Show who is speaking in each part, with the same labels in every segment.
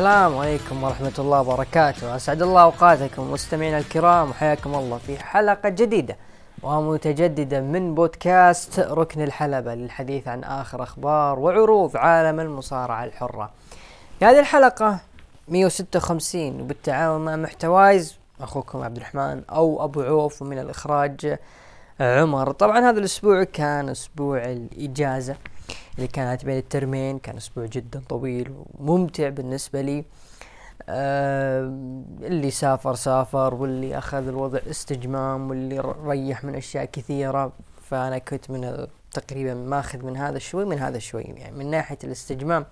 Speaker 1: السلام عليكم ورحمة الله وبركاته. أسعد الله أوقاتكم مستمعينا الكرام وحياكم الله في حلقة جديدة ومتجددة من بودكاست ركن الحلبة للحديث عن آخر أخبار وعروض عالم المصارعة الحرة. في هذه الحلقة 156 وبالتعاون مع محتوايز أخوكم عبد الرحمن أو أبو عوف ومن الإخراج عمر. طبعا هذا الأسبوع كان أسبوع الإجازة. اللي كانت بين الترمين كان أسبوع جدا طويل وممتع بالنسبة لي. آه اللي سافر سافر واللي أخذ الوضع استجمام واللي ريح من أشياء كثيرة. فأنا كنت من تقريبا ماخذ من هذا شوي من هذا شوي يعني من ناحية الاستجمام.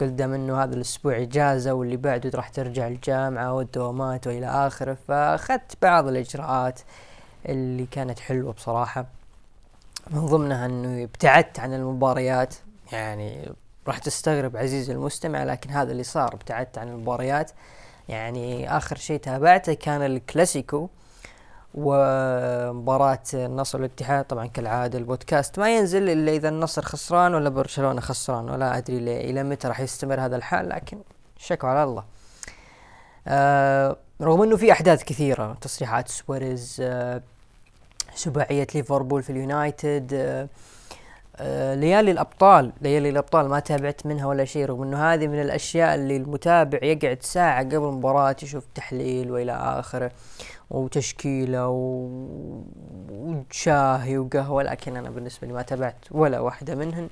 Speaker 1: قلت دام إنه هذا الأسبوع إجازة واللي بعده راح ترجع الجامعة والدوامات وإلى آخره فأخذت بعض الإجراءات اللي كانت حلوة بصراحة. من ضمنها إنه ابتعدت عن المباريات. يعني راح تستغرب عزيزي المستمع لكن هذا اللي صار ابتعدت عن المباريات. يعني آخر شيء تابعته كان الكلاسيكو ومباراة النصر والاتحاد طبعا كالعادة البودكاست ما ينزل إلا إذا النصر خسران ولا برشلونة خسران ولا أدري إلى متى راح يستمر هذا الحال لكن شكوا على الله. آه رغم إنه في أحداث كثيرة تصريحات سواريز آه سباعية ليفربول في اليونايتد. آه آه ليالي الأبطال ليالي الأبطال ما تابعت منها ولا شيء رغم إنه هذه من الأشياء اللي المتابع يقعد ساعة قبل المباراة يشوف تحليل وإلى آخره وتشكيلة و... وشاهي وقهوة لكن أنا بالنسبة لي ما تابعت ولا واحدة منهن.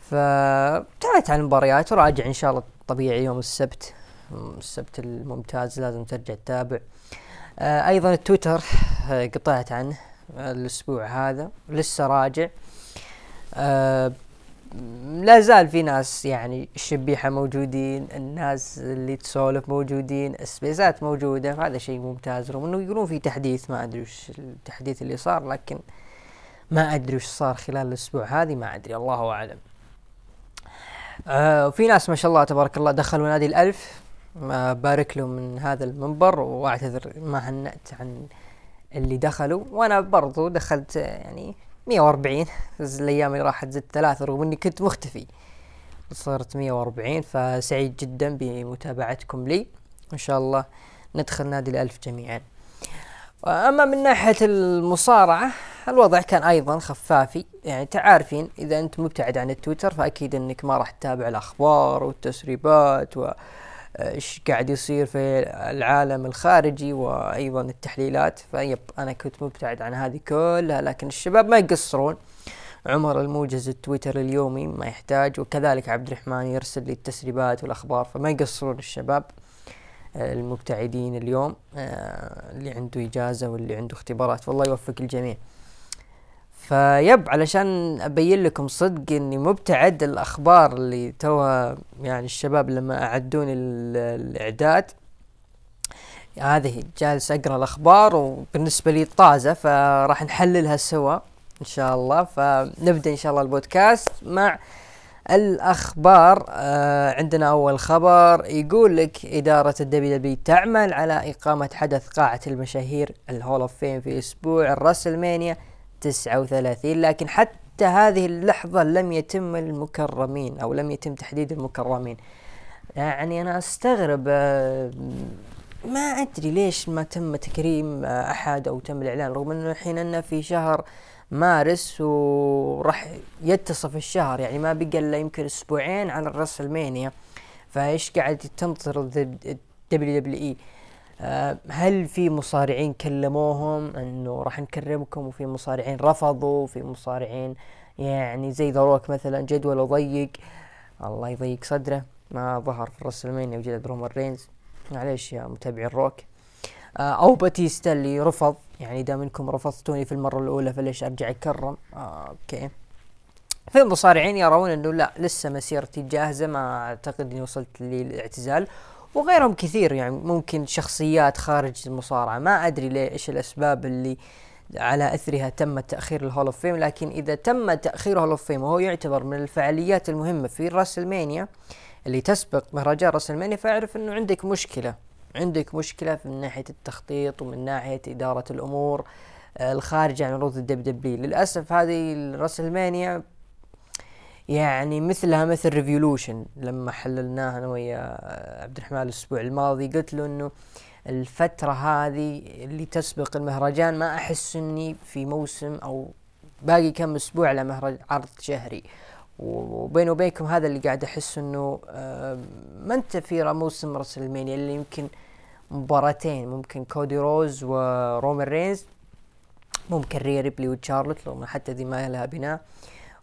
Speaker 1: فتابعت عن المباريات وراجع إن شاء الله طبيعي يوم السبت. السبت الممتاز لازم ترجع تتابع. آه أيضا التويتر. قطعت عنه الأسبوع هذا لسه راجع. آه لا زال في ناس يعني الشبيحة موجودين الناس اللي تسولف موجودين السبيسات موجودة هذا شيء ممتاز. رغم إنه يقولون في تحديث ما أدري وش التحديث اللي صار لكن ما أدري وش صار خلال الأسبوع هذه ما أدري الله أعلم. آه وفي ناس ما شاء الله تبارك الله دخلوا نادي الألف. ما بارك له من هذا المنبر وأعتذر ما هنأت عن اللي دخلوا وأنا برضو دخلت يعني 140 الأيام اللي راحت زدت ثلاثة رغم إني كنت مختفي. صرت 140 فسعيد جدا بمتابعتكم لي. وان شاء الله ندخل نادي الألف جميعا. أما من ناحية المصارعة الوضع كان أيضا خفافي. يعني تعارفين إذا أنت مبتعد عن التويتر فأكيد إنك ما راح تتابع الأخبار والتسريبات و إيش قاعد يصير في العالم الخارجي وأيضا التحليلات. فيب أنا كنت مبتعد عن هذه كلها لكن الشباب ما يقصرون. عمر الموجز التويتر اليومي ما يحتاج وكذلك عبد الرحمن يرسل لي التسريبات والأخبار فما يقصرون الشباب المبتعدين اليوم اللي عنده إجازة واللي عنده اختبارات. والله يوفق الجميع. فيب علشان أبين لكم صدق إني مبتعد الأخبار اللي توها يعني الشباب لما اعدوني الإعداد. هذه جالس أقرأ الأخبار وبالنسبة لي طازة فراح نحللها سوا إن شاء الله. فنبدأ إن شاء الله البودكاست مع الأخبار. آه عندنا أول خبر يقول لك إدارة ال WWE تعمل على إقامة حدث قاعة المشاهير ال Hall of Fame في أسبوع ال WrestleMania 39 لكن حتى هذه اللحظة لم يتم المكرمين أو لم يتم تحديد المكرمين. يعني أنا أستغرب ما أدري ليش ما تم تكريم أحد أو تم الإعلان رغم أنه الحين أنه في شهر مارس وراح ينتصف الشهر يعني ما بقى إلا يمكن أسبوعين على ال WrestleMania. فإيش قاعد تنتظر ال WWE هل في مصارعين كلموهم إنه راح نكرمكم وفي مصارعين رفضوا وفي مصارعين يعني زي The Rock مثلا جدوله ضيق؟ الله يضيق صدره. ما ظهر في ال WrestleMania وجلد رومان رينز. معليش يا متابعي الروك. أو باتيستا اللي رفض. يعني دام انكم رفضتوني في المرة الأولى فليش أرجع أكرم؟ آه أوكي. في مصارعين يرون إنه لا لسه مسيرتي جاهزة. ما أعتقد إني وصلت للاعتزال. وغيرهم كثير يعني ممكن شخصيات خارج المصارعة. ما أدري ليه إيش الأسباب اللي على أثرها تم تأخير ال Hall of Fame لكن إذا تم تأخير ال Hall of Fame وهو يعتبر من الفعاليات المهمة في WrestleMania اللي تسبق مهرجان WrestleMania فأعرف أنه عندك مشكلة. عندك مشكلة من ناحية التخطيط ومن ناحية إدارة الأمور الخارجة عن عروض ال WWE للأسف هذه ال WrestleMania يعني مثلها مثل Revolution لما حللناها أنا ويا عبد الرحمن الأسبوع الماضي قلت له إنه الفترة هذه اللي تسبق المهرجان ما أحس إني في موسم أو باقي كم أسبوع على مهرجان عرض شهري. وبيني وبينكم هذا اللي قاعد أحس إنه ما أنت في موسم WrestleMania اللي يمكن مباراتين ممكن كودي رودز ورومان رينز ممكن ريا ريبلي وتشارلوت لو حتى ذي ما لها بناء.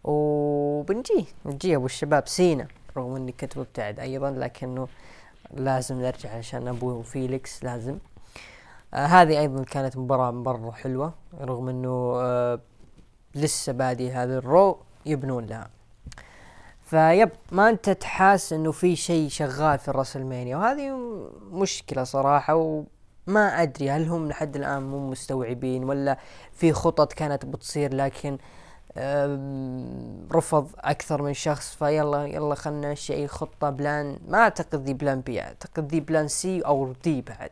Speaker 1: وبنجي نجي أبو الشباب سينا رغم إني كنت مبتعد أيضا لكنه لازم نرجع عشان ابو فيليكس لازم. آه هذه أيضا كانت مباراة مرة حلوة رغم إنه آه لسه بادي هذا ال Raw يبنون لها. vibe ما أنت تحاس إنه في شيء شغال في ال WrestleMania وهذه مشكلة صراحة وما أدري هل هم لحد الآن مو مستوعبين ولا في خطط كانت بتصير لكن رفض أكثر من شخص فيلا يلا خلنا اي خطة plan ما أعتقد ذي plan B أعتقد ذي plan C أو D بعد.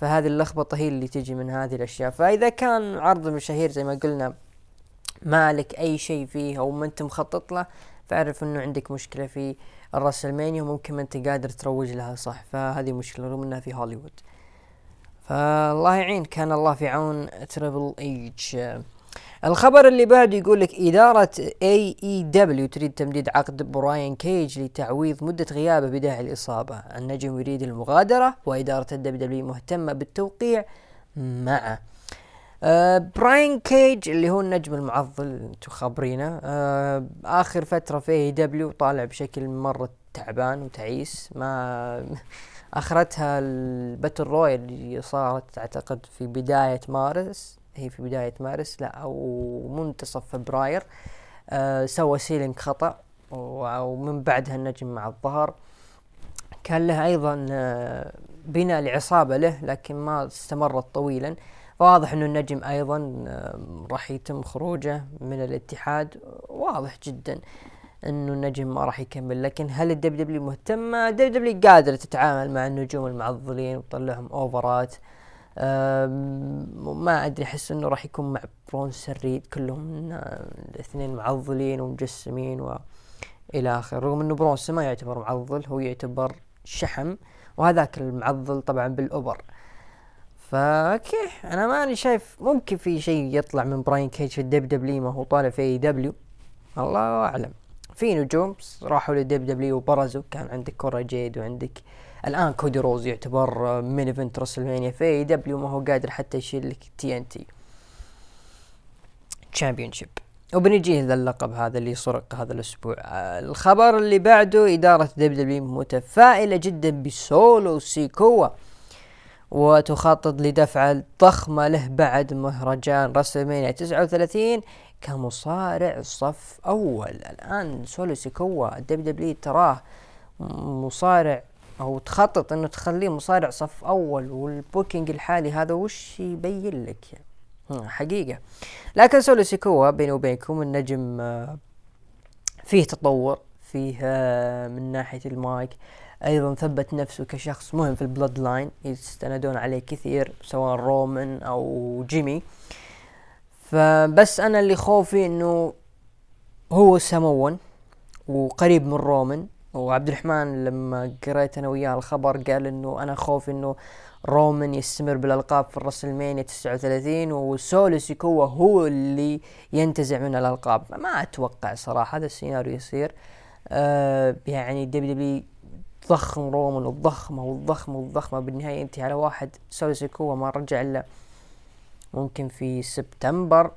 Speaker 1: فهذه اللخبطة هي اللي تجي من هذه الأشياء. فإذا كان عرض المشاهير زي ما قلنا مالك أي شيء فيه أو ما أنت مخطط له فأعرف إنه عندك مشكلة في ال WrestleMania وممكن ما أنت قادر تروج لها صح فهذه مشكلة رغم إنها في هوليوود. فالله يعين كان الله في عون Triple H الخبر اللي بعده يقول لك إدارة AEW تريد تمديد عقد Brian Cage لتعويض مدة غيابه بداعي الإصابة. النجم يريد المغادرة وإدارة ال WWE مهتمة بالتوقيع معه. آه Brian Cage اللي هو النجم المعضل أنتم خابرينه آه آخر فترة في AEW طالع بشكل مرة تعبان وتعيس. ما أخرتها ال battle royal اللي صارت أعتقد في بداية مارس. هي في بداية مارس لا أو منتصف فبراير آه سوى selling خطأ ومن بعدها النجم ما عاد ظهر. كان له أيضا آه بناء لعصابة له لكن ما استمرت طويلا. واضح إنه النجم أيضا راح يتم خروجه من الاتحاد. واضح جدا إنه النجم ما راح يكمل. لكن هل ال WWE مهتمة؟ ال WWE قادرة تتعامل مع النجوم المعضلين وتطلعهم over ات؟ ما أدري أحس إنه راح يكون مع Bronson Reed كلهم الاثنين معضلين ومجسمين و إلى آخره. رغم إنه Bronson ما يعتبر معضل هو يعتبر شحم وهذاك المعضل طبعا بال upper. فأوكي أنا ماني شايف ممكن في شيء يطلع من Brian Cage في ال WWE ما هو طالع في AEW الله أعلم. في نجوم راحوا لل WWE وبرزوا كان عندك Cora Jade وعندك الآن Cody Rhodes يعتبر main event WrestleMania في AEW ما هو قادر حتى يشيل لك TNT championship وبنجي ذا اللقب هذا اللي سرق هذا الأسبوع. الخبر اللي بعده إدارة WWE متفائلة جدا ب Solo Sikoa وتخطط لدفعة ضخمة له بعد مهرجان WrestleMania 39 كمصارع صف أول. الآن Solo Sikoa ال WWE تراه مصارع أو تخطط أنه تخليه مصارع صف أول وال booking الحالي هذا وش يبين لك حقيقة. لكن Solo Sikoa بيني وبينكم النجم آه، فيه تطور فيه آه، من ناحية المايك. أيضا ثبت نفسه كشخص مهم في ال Bloodline يستندون عليه كثير سواء Roman أو Jimmy. فبس أنا اللي خوفي إنه هو سمون وقريب من Roman وعبد الرحمن لما قريت أنا وياه الخبر قال إنه أنا خوفي إنه Roman يستمر بالألقاب في ال WrestleMania 39 وسولس يكون هو اللي ينتزع من الألقاب. ما أتوقع صراحة هذا السيناريو يصير. آه يعني WWE ضخم Roman والضخمة والضخمة والضخمة بالنهاية ينتهي على واحد Solo Sikoa ما رجع إلا ممكن في سبتمبر.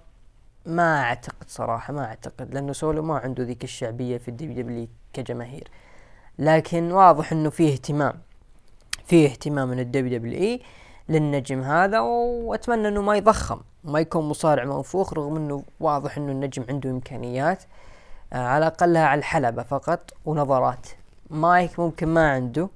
Speaker 1: ما أعتقد صراحة ما أعتقد لأنه سولو ما عنده ذيك الشعبية في ال WWE كجماهير. لكن واضح إنه فيه اهتمام. فيه اهتمام من ال WWE للنجم هذا وأتمنى إنه ما يضخم ما يكون مصارع منفوخ رغم إنه واضح إنه النجم عنده إمكانيات آه، على أقلها على الحلبة فقط ونظرات. مايك ممكن ما عنده.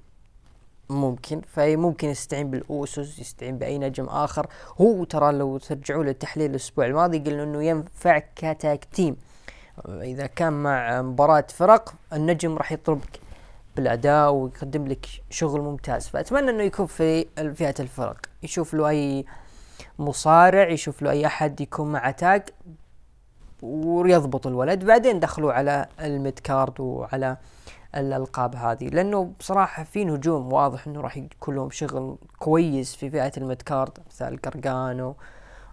Speaker 1: ممكن. فممكن يستعين بال Usos يستعين بأي نجم آخر. هو ترى لو ترجعوا للتحليل الأسبوع الماضي قلنا إنه ينفع ك tag team. إذا كان مع مباراة فرق النجم راح يضربك بالأداء ويقدم لك شغل ممتاز. فأتمنى إنه يكون في فئة الفرق. يشوف له أي مصارع يشوف له أي أحد يكون مع tag ويضبط الولد. بعدين دخلوا على ال mid card وعلى الألقاب هذه. لأنه بصراحة في نجوم واضح إنه راح يكون لهم شغل كويس في فئة ال mid card مثل Gargano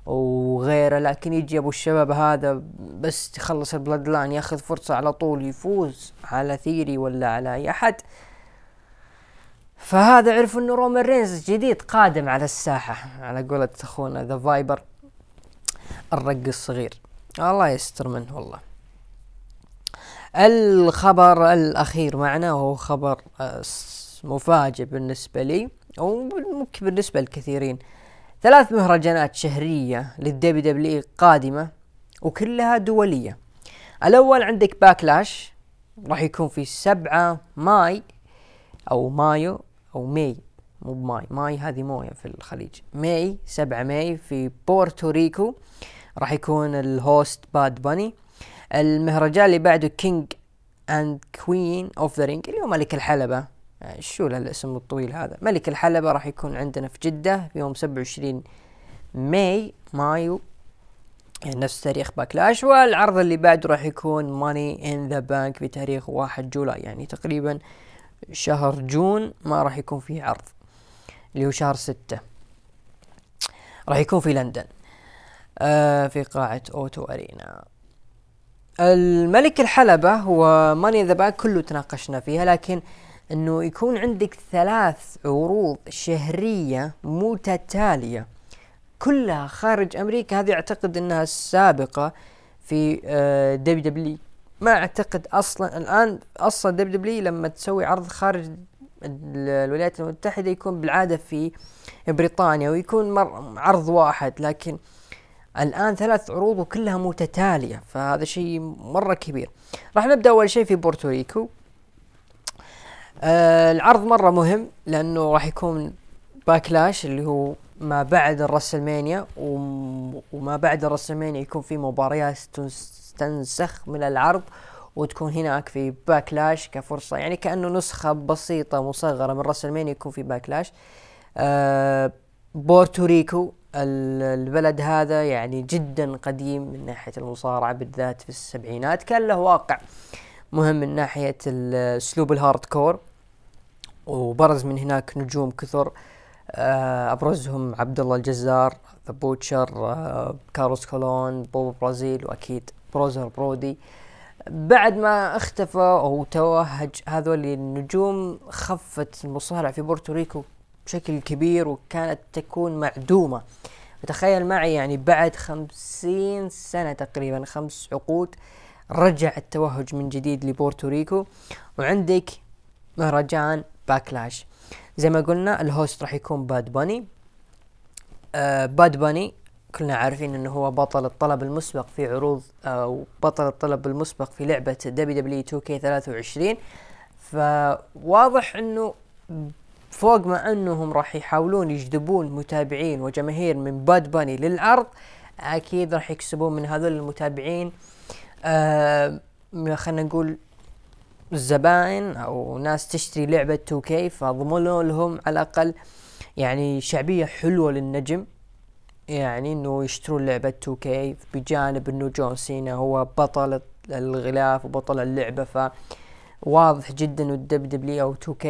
Speaker 1: وغيره لكن يجي أبو الشباب هذا بس يخلص ال Bloodline ياخذ فرصة على طول يفوز على Theory ولا على أي أحد. فهذا عرف إنه Roman Reigns جديد قادم على الساحة على قولة أخونا The Viper الرق الصغير. الله يستر منه والله. الخبر الأخير معنا وهو خبر آه، مفاجئ بالنسبة لي وممكن بالنسبة للكثيرين. ثلاث مهرجانات شهرية لل WWE قادمة وكلها دولية. الأول عندك Backlash راح يكون في سبعة May أو مايو أو May مو بماي ماي هذه موية في الخليج. May سبعة May في بورتوريكو راح يكون ال host Bad Bunny. المهرجان اللي بعده King and Queen of the Ring اللي هو ملك الحلبة. شو الاسم الطويل هذا؟ ملك الحلبة راح يكون عندنا في جدة يوم سبعة وعشرين May مايو. يعني نفس تاريخ Backlash والعرض اللي بعده راح يكون Money in the Bank في تاريخ واحد July يعني تقريبا شهر June ما راح يكون فيه عرض اللي هو شهر ستة. راح يكون في لندن آه في قاعة O2 Arena. الملك الحلبة هو Money the Bank كله تناقشنا فيها لكن إنه يكون عندك ثلاث عروض شهرية متتالية كلها خارج أمريكا. هذه أعتقد إنها السابقة في WWE ما أعتقد أصلا الآن أصلا WWE لما تسوي عرض خارج الولايات المتحدة يكون بالعادة في بريطانيا ويكون عرض واحد. لكن الآن ثلاث عروض وكلها متتالية فهذا شيء مرة كبير. راح نبدأ أول شيء في بورتوريكو. آه العرض مرة مهم لأنه راح يكون Backlash اللي هو ما بعد ال WrestleMania وما بعد ال WrestleMania يكون في مباريات تنسخ من العرض وتكون هناك في Backlash كفرصة. يعني كأنه نسخة بسيطة مصغرة من WrestleMania يكون في Backlash آه بورتوريكو البلد هذا يعني جدا قديم من ناحية المصارعة بالذات في السبعينات. كان له واقع مهم من ناحية أسلوب ال hardcore وبرز من هناك نجوم كثر. آه، أبرزهم عبد الله الجزار The Butcher كارلوس كولون بوبو برازيل وأكيد بروزر برودي. بعد ما اختفى أو توهج هذول النجوم خفت المصارعة في بورتوريكو بشكل كبير وكانت تكون معدومة. تخيل معي يعني بعد خمسين سنة تقريبا خمس عقود رجع التوهج من جديد لبورتوريكو. وعندك مهرجان Backlash زي ما قلنا ال host راح يكون باد باني آه باد باني كلنا عارفين إنه هو بطل الطلب المسبق في عروض أو آه بطل الطلب المسبق في لعبة دبليو دبليو 2 كي 23 فواضح إنه فوق ما إنهم راح يحاولون يجذبون متابعين وجماهير من باد باني للعرض أكيد راح يكسبون من هذول المتابعين. آه خلينا نقول الزبائن أو ناس تشتري لعبة 2K فضمنوا لهم على الأقل يعني شعبية حلوة للنجم يعني إنه يشترون لعبة 2K بجانب إنه جون سينا هو بطل الغلاف وبطل اللعبة ف واضح جدا إنه الدب أو 2K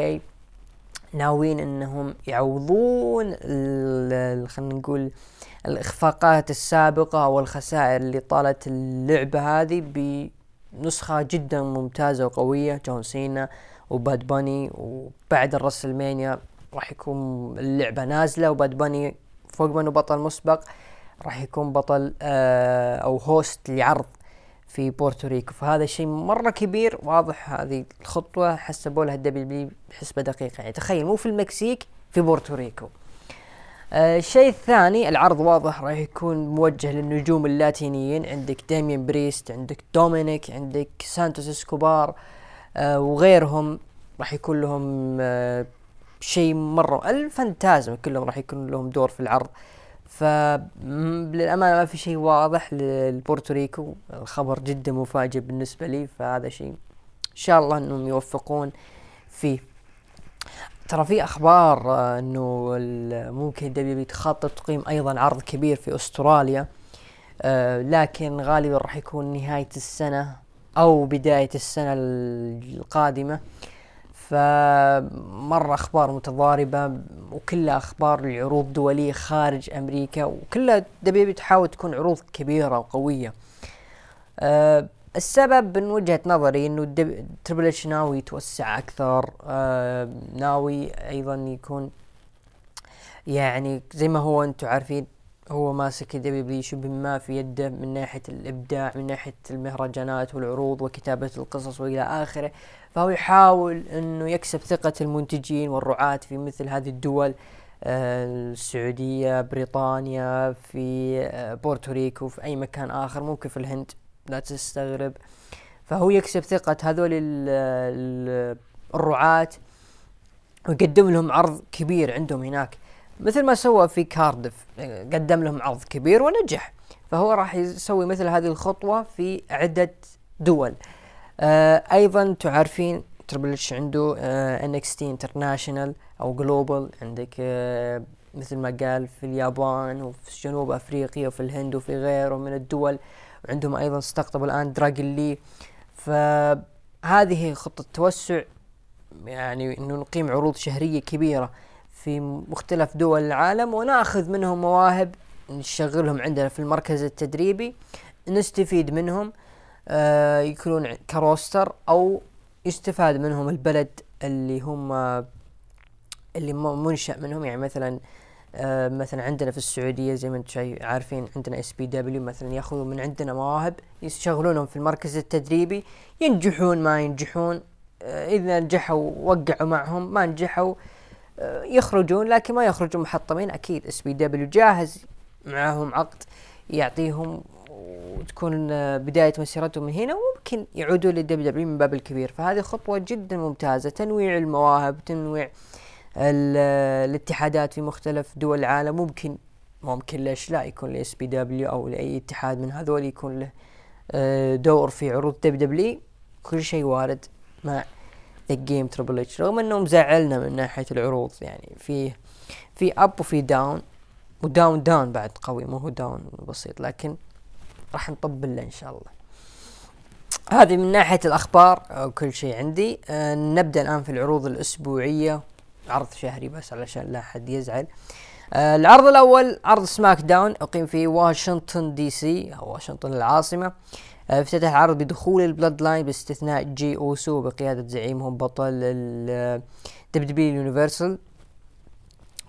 Speaker 1: ناويين إنهم يعوضون خلينا نقول الإخفاقات السابقة أو الخسائر اللي طالت اللعبة هذه نسخة جدا ممتازة وقوية جون سينا وباد باني وبعد ال WrestleMania راح يكون اللعبة نازلة وباد باني فوق ما انه بطل مسبق راح يكون بطل آه أو host لعرض في بورتوريكو فهذا شيء مرة كبير واضح هذه الخطوة حسبوا لها ال WWE بحسبة دقيقة. يعني تخيل مو في المكسيك في بورتوريكو الشيء الثاني العرض واضح راح يكون موجه للنجوم اللاتينيين. عندك ديميان بريست عندك دومينيك عندك سانتوس إسكوبار آه وغيرهم راح يكون لهم آه شيء مرة. ال Fantasma كلهم راح يكون لهم دور في العرض. فللأمانة ما في شيء واضح لبورتوريكو الخبر جدا مفاجئ بالنسبة لي فهذا شيء إن شاء الله أنهم يوفقون فيه. ترى في أخبار آه، إنه ممكن دبليو تخطط تقيم أيضا عرض كبير في أستراليا آه لكن غالبا راح يكون نهاية السنة أو بداية السنة القادمة. فمرة أخبار متضاربة وكلها أخبار لعروض دولية خارج أمريكا وكلها دبيبي تحاول تكون عروض كبيرة وقوية. أه السبب من وجهة نظري إنه Triple H ناوي يتوسع أكثر أه ناوي أيضا يكون يعني زي ما هو أنتم عارفين هو ماسك WWE شبه ما في يده من ناحية الإبداع من ناحية المهرجانات والعروض وكتابة القصص وإلى آخره. فهو يحاول أنه يكسب ثقة المنتجين والرعاة في مثل هذه الدول آه، السعودية بريطانيا في آه، بورتوريكو في أي مكان آخر ممكن في الهند. لا تستغرب. فهو يكسب ثقة هذول الرعاة ويقدم لهم عرض كبير عندهم هناك. مثل ما سوى في كاردف قدم لهم عرض كبير ونجح. فهو راح يسوي مثل هذه الخطوة في عدة دول. آه أيضا تعرفون Triple H عنده؟ NXT International أو Global عندك آه مثل ما قال في اليابان وفي جنوب أفريقيا وفي الهند وفي غيره من الدول. وعندهم أيضا استقطبوا الآن دراجون لي. فهذه خطة توسع يعني إنه نقيم عروض شهرية كبيرة في مختلف دول العالم ونأخذ منهم مواهب نشغلهم عندنا في المركز التدريبي نستفيد منهم آه يكونون ك roster أو يستفاد منهم البلد اللي هم اللي منشأ منهم. يعني مثلا آه مثلا عندنا في السعودية زي ما أنتم عارفين عندنا SPW مثلا يأخذون من عندنا مواهب يشغلونهم في المركز التدريبي ينجحون ما ينجحون آه إذا نجحوا وقعوا معهم ما نجحوا آه، يخرجون لكن ما يخرجون محطمين أكيد SPW جاهز معاهم عقد يعطيهم وتكون بداية مسيرتهم من هنا وممكن يعودوا لل WWE من باب الكبير. فهذه خطوة جدا ممتازة تنويع المواهب تنويع آه، الاتحادات في مختلف دول العالم ممكن ممكن ليش لا؟ يكون ل SPW أو لاي اتحاد من هذول يكون له دور في عروض WWE كل شيء وارد مع game Triple H رغم انه مزعلنا من ناحية العروض يعني. في في up وفي down و down down بعد قوي مو هو down بسيط لكن راح نطبل له إن شاء الله. هذه من ناحية الأخبار كل شيء عندي. آه نبدأ الآن في العروض الأسبوعية. عرض شهري بس علشان لا حد يزعل. آه العرض الأول عرض SmackDown أقيم في واشنطن دي سي أو واشنطن العاصمة. افتتح العرض بدخول ال Bloodline باستثناء جي اوسو بقيادة زعيمهم بطل ال WWE Universal.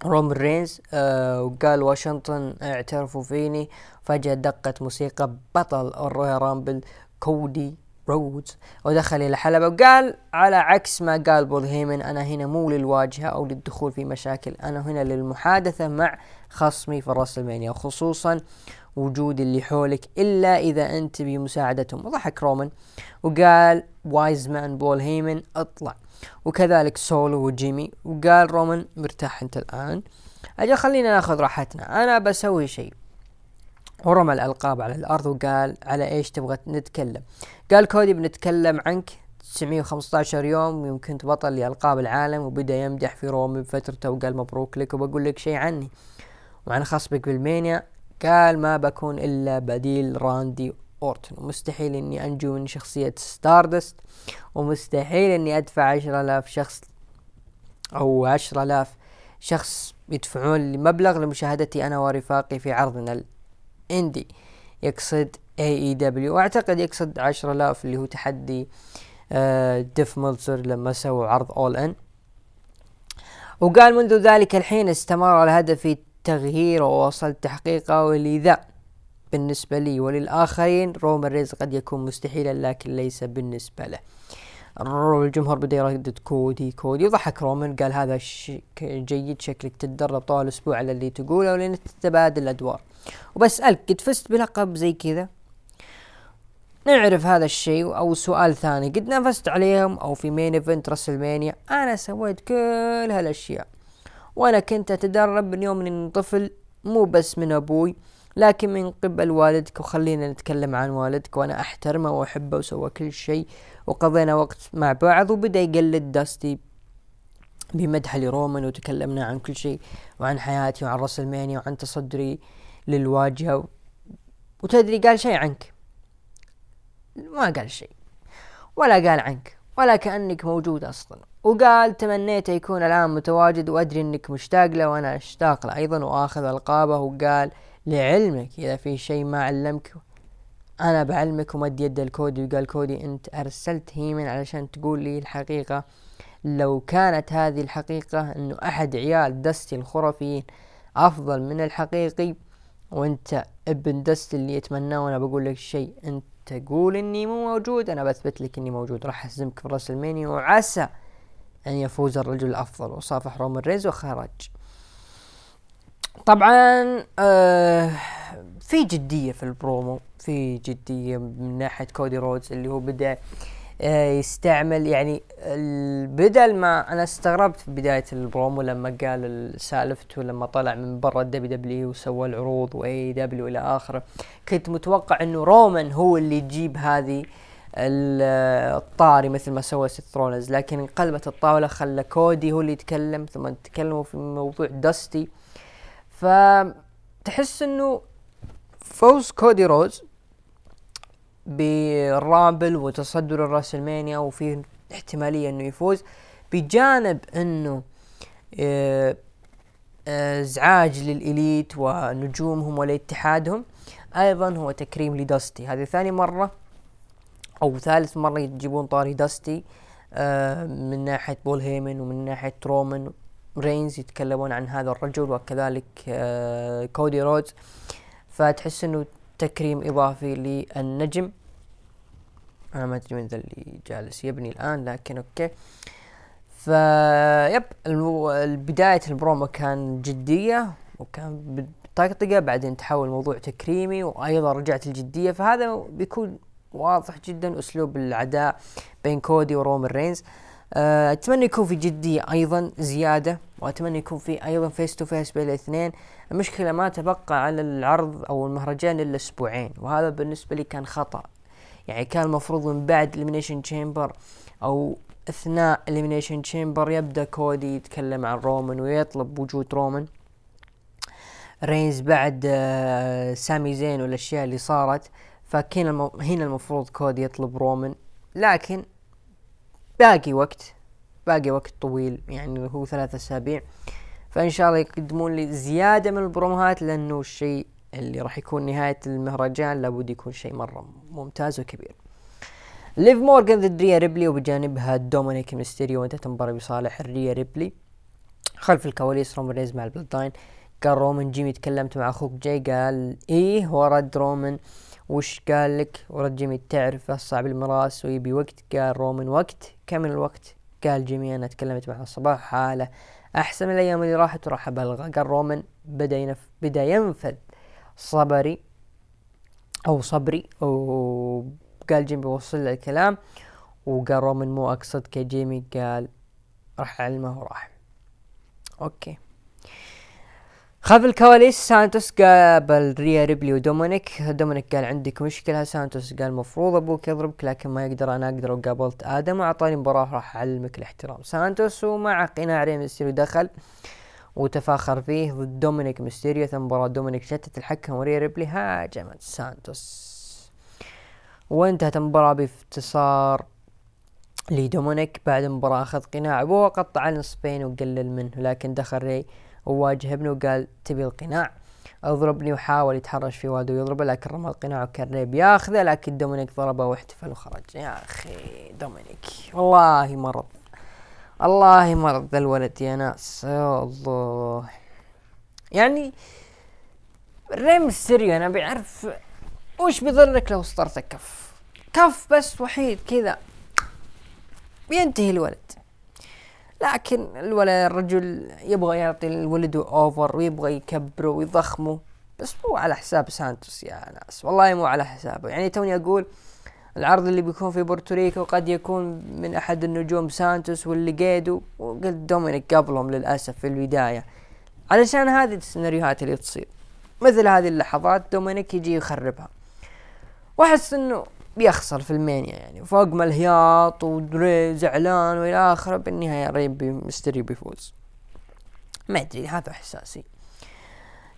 Speaker 1: رومان رينز آه وقال واشنطن اعترفوا فيني. فجأة دقت موسيقى بطل ال Royal Rumble كودي رودز ودخل إلى الحلبة وقال على عكس ما قال بول هيمن أنا هنا مو للواجهة أو للدخول في مشاكل أنا هنا للمحادثة مع خصمي في ال WrestleMania وخصوصا وجود اللي حولك إلا إذا أنت بمساعدتهم. وضحك رومان وقال Wise Man بول هيمن اطلع. وكذلك سولو وجيمي وقال رومان مرتاح أنت الآن أجل خلينا ناخذ راحتنا أنا بسوي شيء. ورمى الألقاب على الأرض وقال على إيش تبغى نتكلم؟ قال كودي بنتكلم عنك 915 يوم يوم كنت بطل لألقاب العالم وبدأ يمدح في رومان بفترته وقال مبروك لك وبقول لك شيء عني. وعن خصمك بال WrestleMania قال ما بكون إلا بديل راندي أورتون. ومستحيل إني أنجو من شخصية Stardust ومستحيل إني أدفع عشرة آلاف شخص أو عشرة آلاف شخص يدفعون لي مبلغ لمشاهدتي أنا ورفاقي في عرضنا ال indie يقصد AEW واعتقد يقصد عشرة آلاف اللي هو تحدي آه ديف ملتزر لما سووا عرض All In وقال منذ ذلك الحين استمر الهدف في تغيير ووصلت تحقيقه ولذا بالنسبة لي وللآخرين رومان رينز قد يكون مستحيلا لكن ليس بالنسبة له. الجمهور بدأ يردد كودي كودي. وضحك رومان قال هذا جيد شكلك تتدرب طوال الأسبوع على اللي تقوله ولين تتبادل الأدوار. وبسألك قد فزت بلقب زي كذا. نعرف هذا الشيء. أو سؤال ثاني قد نافست عليهم أو في main event WrestleMania؟ أنا سويت كل هالأشياء. وأنا كنت أتدرب من يوم اني طفل مو بس من أبوي لكن من قبل والدك. وخلينا نتكلم عن والدك وأنا أحترمه وأحبه وسوى كل شيء. وقضينا وقت مع بعض وبدأ يقلد داستي بمدح لرومان وتكلمنا عن كل شيء وعن حياتي وعن رأس المانيا وعن تصدري للواجهة. وتدري قال شيء عنك. ما قال شيء. ولا قال عنك. ولا كأنك موجود أصلا. وقال تمنيت يكون الآن متواجد وأدري أنك مشتاق له وأنا أشتاق له أيضا. وآخذ ألقابه وقال لعلمك إذا في شيء ما علمك أنا بعلمك ومد يد الكودي وقال كودي أنت أرسلت هيمن علشان تقول لي الحقيقة. لو كانت هذه الحقيقة أنه أحد عيال دستي الخرافيين أفضل من الحقيقي وأنت ابن دست اللي يتمناه وأنا بقول لك شيء أنت تقول إني مو موجود أنا بثبت لك إني موجود. راح أهزمك في راس المانيا وعسى أن يفوز الرجل الأفضل. وصافح رومان ريز وخرج. طبعا آه في جدية في البرومو في جدية من ناحية كودي رودز اللي هو بدأ آه يستعمل يعني بدل ما أنا استغربت في بداية البرومو لما قال سالفته لما طلع من برا ال WWE وسوى العروض و AEW إلى آخره كنت متوقع إنه رومان هو اللي يجيب هذه الطاري مثل ما سوى سيث رولنز لكن انقلبت الطاولة خلى كودي هو اللي يتكلم ثم تكلموا في موضوع داستي. فتحس إنه فوز كودي رودز بال Rumble وتصدر ال WrestleMania وفي احتمالية إنه يفوز بجانب إنه آه، آه، إزعاج لل Elite ونجومهم ولاتحادهم أيضا هو تكريم لداستي. هذه ثاني مرة أو ثالث مرة يجيبون طاري داستي آه، من ناحية بول هيمن ومن ناحية رومان رينز يتكلمون عن هذا الرجل وكذلك كودي رودز فتحس إنه تكريم إضافي للنجم. أنا ما أدري من ذا اللي جالس يبني الآن لكن أوكي. ففي بداية البرومو كان جدية وكان طقطقة بعدين تحول موضوع تكريمي وأيضا رجعت الجدية. فهذا بيكون واضح جدا أسلوب العداء بين كودي ورومان رينز. آه، أتمنى يكون في جدية أيضا زيادة وأتمنى يكون في أيضا face to face بين الاثنين. المشكلة ما تبقى على العرض أو المهرجان إلا أسبوعين وهذا بالنسبة لي كان خطأ. يعني كان المفروض من بعد Elimination Chamber أو أثناء Elimination Chamber يبدأ كودي يتكلم عن رومان ويطلب وجود رومان. رينز بعد آه سامي زين والأشياء اللي صارت فكان. هنا المفروض كودي يطلب رومان. لكن باقي وقت باقي وقت طويل يعني هو ثلاثة أسابيع. فإن شاء الله يقدمون لي زيادة من البروموهات لأنه الشيء اللي راح يكون نهاية المهرجان لابد يكون شيء مرة ممتاز وكبير. ليف مورغان ضد ريا ريبلي وبجانبها دومينيك ميستيريو وانتهت المباراة بصالح ريا ريبلي. خلف الكواليس رومان رينز مع ال Bloodline قال رومان جيمي تكلمت مع أخوك جاي. قال إيه ورد رومان وش قال لك؟ ورد جيمي تعرف صعب المراس ويبي وقت. قال رومان وقت؟ كم الوقت؟ قال جيمي أنا تكلمت معه الصباح حاله أحسن من الأيام اللي راحت وراح ابلغه قال رومان بدا ينف بدا ينفذ صبري أو صبري وقال جيمي وصل له الكلام وقال رومان مو أقصد كجيمي قال راح علمه وراح. Okay. خلف الكواليس سانتوس قابل ريا ريبلي ودومينيك. دومينيك قال عندك مشكلة. سانتوس قال المفروض أبوك يضربك لكن ما يقدر. أنا أقدر وقابلت آدم وأعطاني مباراة. راح أعلمك الاحترام. سانتوس ومع قناع ري دخل وتفاخر فيه ضد دومينيك ميستيريو. ثم مباراة دومينيك شتت الحكم وريا ريبلي. هاجمت سانتوس. وانتهت المباراة بانتصار لدومينيك. بعد المباراة أخذ قناع ابوه وقطع نصفين وقلل منه لكن دخل ري وواجه ابنه وقال تبي القناع؟ اضربني وحاول يتحرش في ولده ويضربه لكن رمى القناع وكان ري بياخذه لكن دومينيك ضربه واحتفل وخرج. يا أخي دومينيك والله مرض. الله مرض ذا الولد يا ناس. الله. يعني ري ميستيريو أنا بعرف وش بيضرك لو اسطرتك كف كف بس وحيد كذا. بينتهي الولد. لكن الولد الرجل يبغى يعطي الولد over ويبغى يكبره ويضخمه بس مو على حساب سانتوس يا ناس. والله مو على حسابه. يعني توني أقول العرض اللي بيكون في بورتوريكو قد يكون من أحد النجوم سانتوس وليقادو وقلت دومينيك قبلهم للأسف في البداية. علشان هذه السيناريوهات اللي تصير. مثل هذه اللحظات دومينيك يجي يخربها. واحس إنه بيخسر في ال Mania يعني. فوق ما الهياط ودري زعلان والى اخره بالنهاية ري ميستيريو بيفوز. ما أدري هذا إحساسي.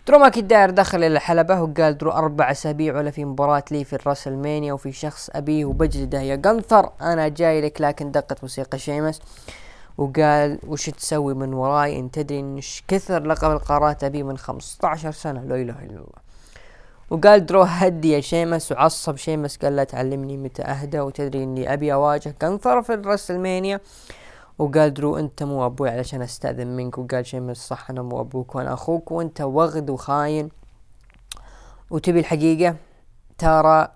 Speaker 1: درو ماكنتاير دخل إلى الحلبة وقال درو أربع أسابيع ولا في مباراة لي في الراسلمانيا وفي شخص أبيه وبجلده يا قنثر. أنا جاي لك لكن دقت موسيقى شيمس. وقال وش تسوي من وراي؟ أنت تدري ان كنثر لقب القارات أبي من 15 سنة. لا إله إلا الله. وقال درو هدي يا شيمس وعصب شيمس قال لا تعلمني متى أهدى وتدري إني أبي أواجه كنثر في الرسلمانيا. وقال درو أنت مو أبوي علشان أستأذن منك. وقال شيمس صح أنا مو أبوك وأنا أخوك وأنت وغد وخاين. وتبي الحقيقة؟ ترى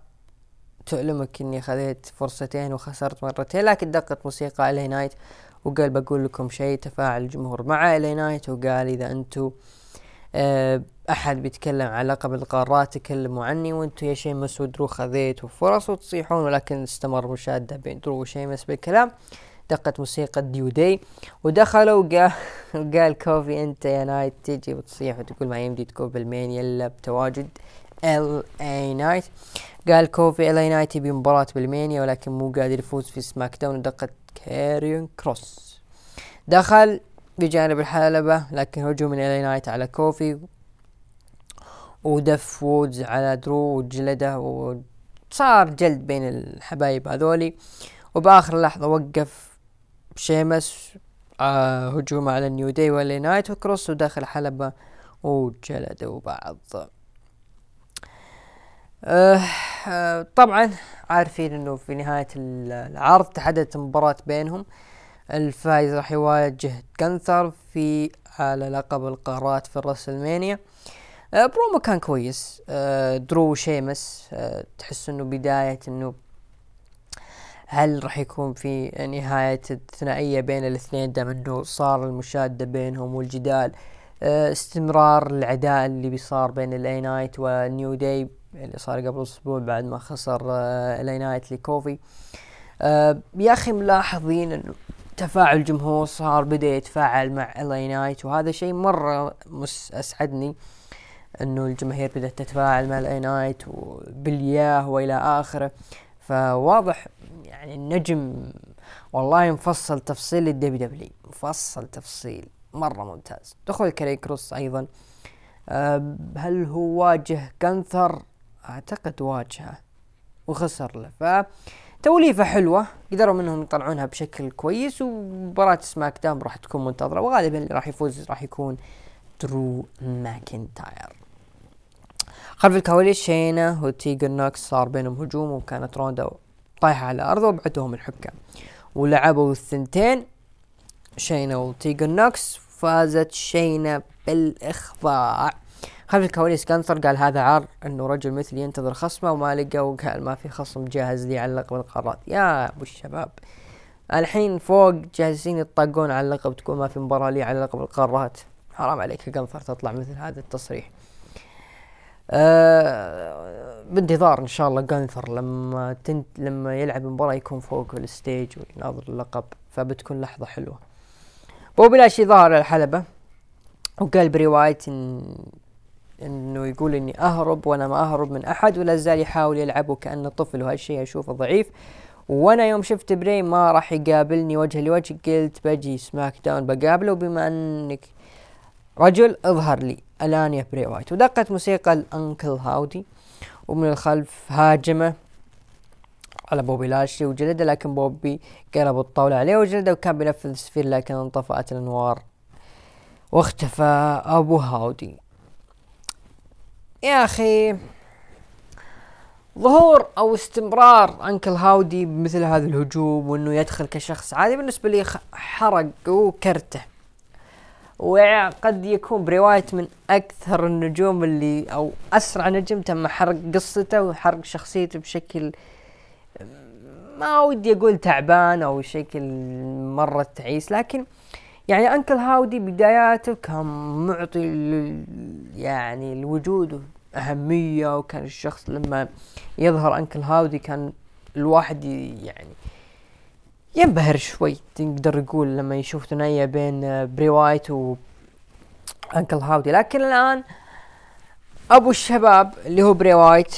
Speaker 1: تؤلمك إني خذيت فرصتين وخسرت مرتين لكن دقت موسيقى ال اي نايت وقال بقول لكم شيء تفاعل الجمهور مع ال اي نايت وقال إذا أنتم أه أحد بيتكلم عن لقب القارات تكلموا عني وأنتم يا شيمس ودرو خذيتوا فرص وتصيحون ولكن استمر مشادة بين درو وشيمس بالكلام. دقت موسيقى نيو داي ودخلوا وقال, وقال كوفي أنت يا نايت تجي وتصيح وتقول ما يمدي تكون بالمين إلا بتواجد ال اي نايت قال كوفي ال اي نايت يبي مباراة بال Mania ولكن مو قادر يفوز في سماك داون ودقت كاريون كروس دخل بجانب الحلبة لكن هجوم من ال اي نايت على كوفي. ودف وودز على درو وجلده وصار جلد بين الحبايب هذولي. وبآخر لحظة وقف شيمس آه هجوم على النيو داي وال اي نايت وكروس وداخل حلبة وجلدوا بعض. آه آه طبعا عارفين إنه في نهاية العرض تحددت مباراة بينهم. الفايز راح يواجه كنثر في على لقب القارات في الرسلمانيا آه برومو كان كويس. آه درو شيمس آه تحس إنه بداية إنه هل راح يكون في نهاية الثنائية بين الاثنين؟ دام إنه صار المشادة بينهم والجدال استمرار العداء اللي بيصار بين ال اي نايت والنيو داي اللي صار قبل أسبوع بعد ما خسر الاي نايت لكوفي. يا أخي ملاحظين إنه تفاعل الجمهور صار بدأ يتفاعل مع الاي نايت وهذا شيء مرة مس أسعدني إنه الجماهير بدأت تتفاعل مع الاي نايت وبال yeah وإلى آخره. فواضح يعني النجم والله مفصل تفصيل للدبليو دبليو مفصل تفصيل مرة ممتاز. دخول كاري كروس أيضا. هل هو واجه كنثر أعتقد واجهه وخسر له. ف توليفة حلوة قدروا منهم يطلعونها بشكل كويس ومباراة سماك داون راح تكون منتظرة وغالبا اللي راح يفوز راح يكون درو ماكنتاير. خلف الكواليس شينا وتيجر نوكس صار بينهم هجوم وكانت روندا طايحة على الأرض وبعدهم الحكام ولعبوا الثنتين شينا وتيجر نوكس فازت شينا بالإخضاع. خلف الكواليس قنثر قال هذا عار إنه رجل مثلي ينتظر خصمه وما لقى وقال ما في خصم جاهز لي على لقب القارات يا أبو الشباب الحين فوق جاهزين يطقون على اللقب تقول ما في مباراة لي على لقب القارات حرام عليك يا قنثر تطلع مثل هذا التصريح. أه بانتظار إن شاء الله جانثر لما تنت لما يلعب مباراة يكون فوق ال stage ويناظر اللقب فبتكون لحظة حلوة. بوبي لاشلي ظهر الحلبة وقال بري وايت إن إنه يقول إني أهرب وأنا ما أهرب من أحد ولا زال يحاول يلعب وكانه طفل وهالشيء أشوفه ضعيف. وأنا يوم شفت بري ما راح يقابلني وجه لوجه قلت بجي سماك داون بقابله وبما أنك رجل اظهر لي. الآن يا بري وايت. ودقت موسيقى الأنكل هاودي. ومن الخلف هاجمه على بوبي لاشلي وجلده لكن بوبي قلب الطاولة عليه وجلده وكان بينفذ السفير لكن انطفأت الأنوار. واختفى أبو هاودي. يا أخي ظهور أو استمرار أنكل هاودي بمثل هذا الهجوم وإنه يدخل كشخص عادي بالنسبة لي حرق وكرته. وقد يكون برواية من أكثر النجوم اللي أو أسرع نجم تم حرق قصته وحرق شخصيته بشكل ما ودي أقول تعبان أو شكل مرة تعيس لكن يعني انكل هاودي بداياته كان معطي يعني الوجود أهمية وكان الشخص لما يظهر انكل هاودي كان الواحد يعني ينبهر شوي تقدر يقول لما يشوف ثنائية بين بري وايت و انكل هاودي لكن الآن أبو الشباب اللي هو بري وايت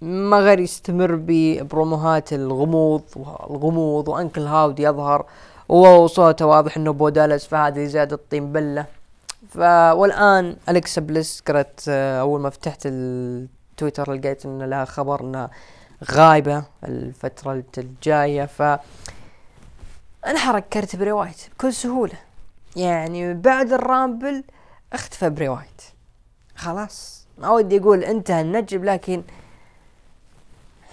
Speaker 1: ما غير يستمر ببروموهات الغموض والغموض وانكل هاودي يظهر وصوته واضح إنه بو دالس فهذه زاد الطين بلة. ف والآن الكسا بليس قرأت آه، أول ما فتحت التويتر لقيت إن لها خبر إنها غايبة الفترة الجاية. فانحرق كرت بري وايت بكل سهولة. يعني بعد الرامبل اختفى بري وايت. خلاص. ما ودي أقول انتهى النجم لكن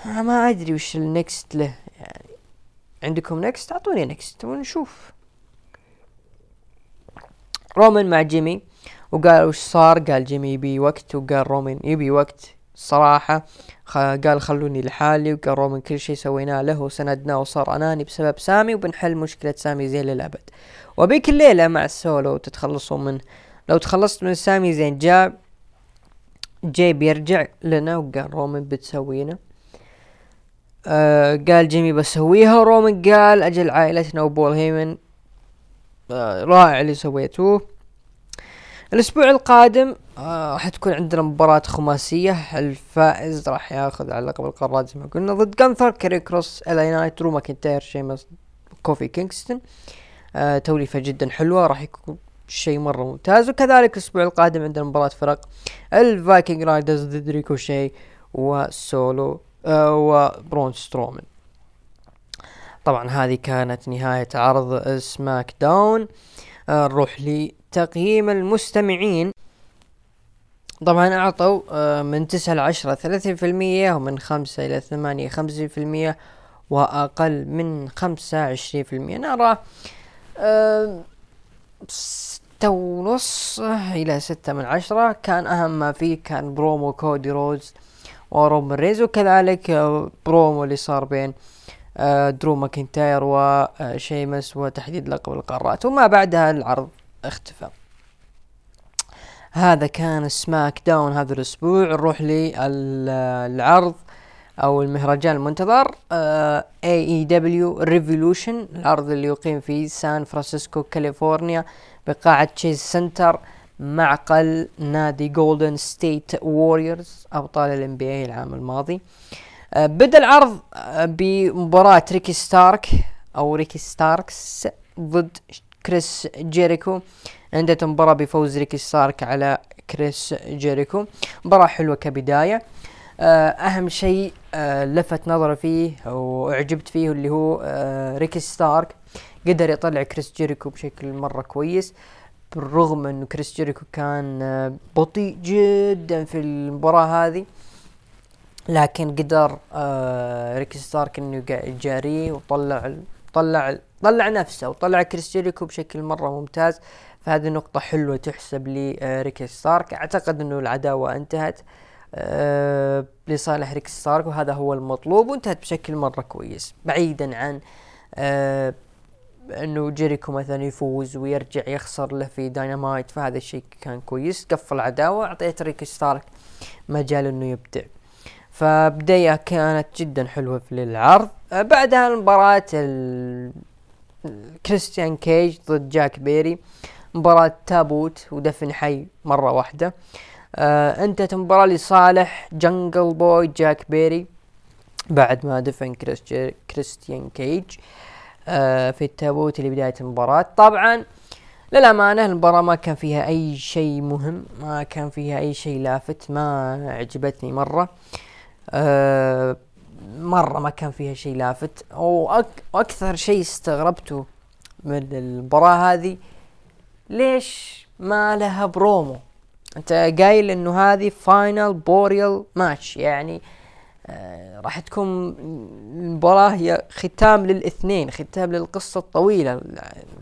Speaker 1: ما أدري وش ال next له. يعني عندكم next أعطوني next ونشوف. رومان مع جيمي وقال وش صار؟ قال جيمي يبي وقت وقال رومان يبي وقت. صراحة قال خلوني لحالي وقال رومان كل شيء سويناه له وسندناه وصار أناني بسبب سامي وبنحل مشكلة سامي زين للأبد. وبيك الليلة مع السولو تتخلصوا منه لو تخلصت من سامي زين جاء جاي بيرجع لنا وقال رومان بتسوينا. آه قال جيمي بسويها رومان قال أجل عائلتنا وبول هيمن آه رائع اللي سويتوه الأسبوع القادم آه راح تكون عندنا مباراة خماسية. الفائز راح ياخذ على لقب القارات زي ما قلنا ضد جانثر كاري كروس إل اي نايت درو ماكنتاير شيمس كوفي كينغستون آه توليفة جدا حلوة راح يكون شيء مرة ممتاز. وكذلك الأسبوع القادم عندنا مباراة فرق الفايكنج رايدرز ضد ريكوشي وسولو وبرون سترومان طبعا هذه كانت نهاية عرض سماك داون. نروح لتقييم المستمعين. طبعا أعطوا آه من تسعة لعشرة ثلاثين في المية ومن خمسة إلى ثمانية خمسين في المية وأقل من خمسة عشرين في المية. نرى آه ستة ونص إلى ستة من عشرة. كان أهم ما فيه كان برومو كودي رودز ورومان رينز وكذلك آه، برومو اللي صار بين آه، درو ماكنتاير وشيمس وتحديد لقب القارات. وما بعدها العرض اختفى. هذا كان سماك داون هذا الأسبوع. نروح للعرض أو المهرجان المنتظر AEW ريفولوشن العرض اللي يقيم في سان فرانسيسكو كاليفورنيا بقاعة تشيس سنتر. معقل نادي جولدن ستيت ووريرز أبطال ال NBA العام الماضي. آه بدأ العرض آه بمباراة ريكي ستارك أو ريكي ستاركس ضد كريس جيريكو. انتهت المباراة بفوز ريكي ستارك على كريس جيريكو. مباراة حلوة كبداية. آه أهم شيء لفت نظري فيه وأعجبت فيه اللي هو ريكي ستارك. قدر يطلع كريس جيريكو بشكل مرة كويس. بالرغم انه كريس جيريكو كان آه بطيء جدا في المباراة هذه لكن قدر آه ريكي ستارك إنه يجاريه وطلع طلع طلع نفسه وطلع كريس جيريكو بشكل مرة ممتاز. فهذه نقطة حلوة تحسب لريكي ستارك. أعتقد إنه العداوة انتهت لصالح ريكي ستارك وهذا هو المطلوب وانتهت بشكل مرة كويس بعيدا عن انه جيريكو مثلا يفوز ويرجع يخسر له في داينامايت فهذا الشيء كان كويس. قفل العداوة اعطيت ريكي ستارك مجال إنه يبدع. فبداية كانت جدا حلوة في العرض. بعدها المباراة كريستيان كيج ضد جاك بيري. مباراة تابوت ودفن حي مرة واحدة. آه انتهت المباراة لصالح جنجل بوي جاك بيري بعد ما دفن كريستيان كيج. آه في التابوت لبداية المباراة. طبعا للأمانة المباراة ما كان فيها أي شيء مهم ما كان فيها أي شيء لافت ما عجبتني مرة. آه مرة ما كان فيها شيء لافت. وأكثر شيء استغربته من المباراة هذه ليش ما لها برومو؟ أنت قايل إنه هذه final burial match يعني آه راح تكون المباراة هي ختام للاثنين ختام للقصة الطويلة.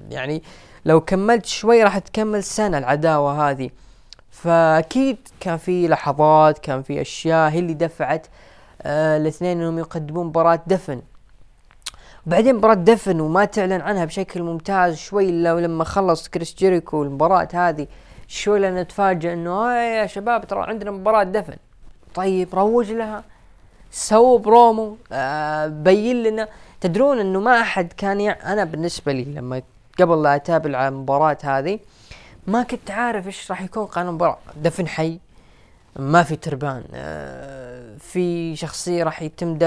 Speaker 1: يعني لو كملت شوي راح تكمل سنة العداوة هذه. فأكيد كان في لحظات كان في أشياء هي اللي دفعت آه الاثنين إنهم يقدمون مباراة دفن. بعدين مباراة دفن وما تعلن عنها بشكل ممتاز شوي لو لما خلص كريس جيريكو المباراة هذه شوي لنا نتفاجئ إنه يا شباب ترى عندنا مباراة دفن. طيب روج لها. سووا برومو آه بين لنا. تدرون إنه ما أحد كان يع... أنا بالنسبة لي لما قبل لا أتابع المباراة هذه ما كنت عارف إيش راح يكون قانون المباراة. دفن حي ما في تربان آه في شخصية راح يتم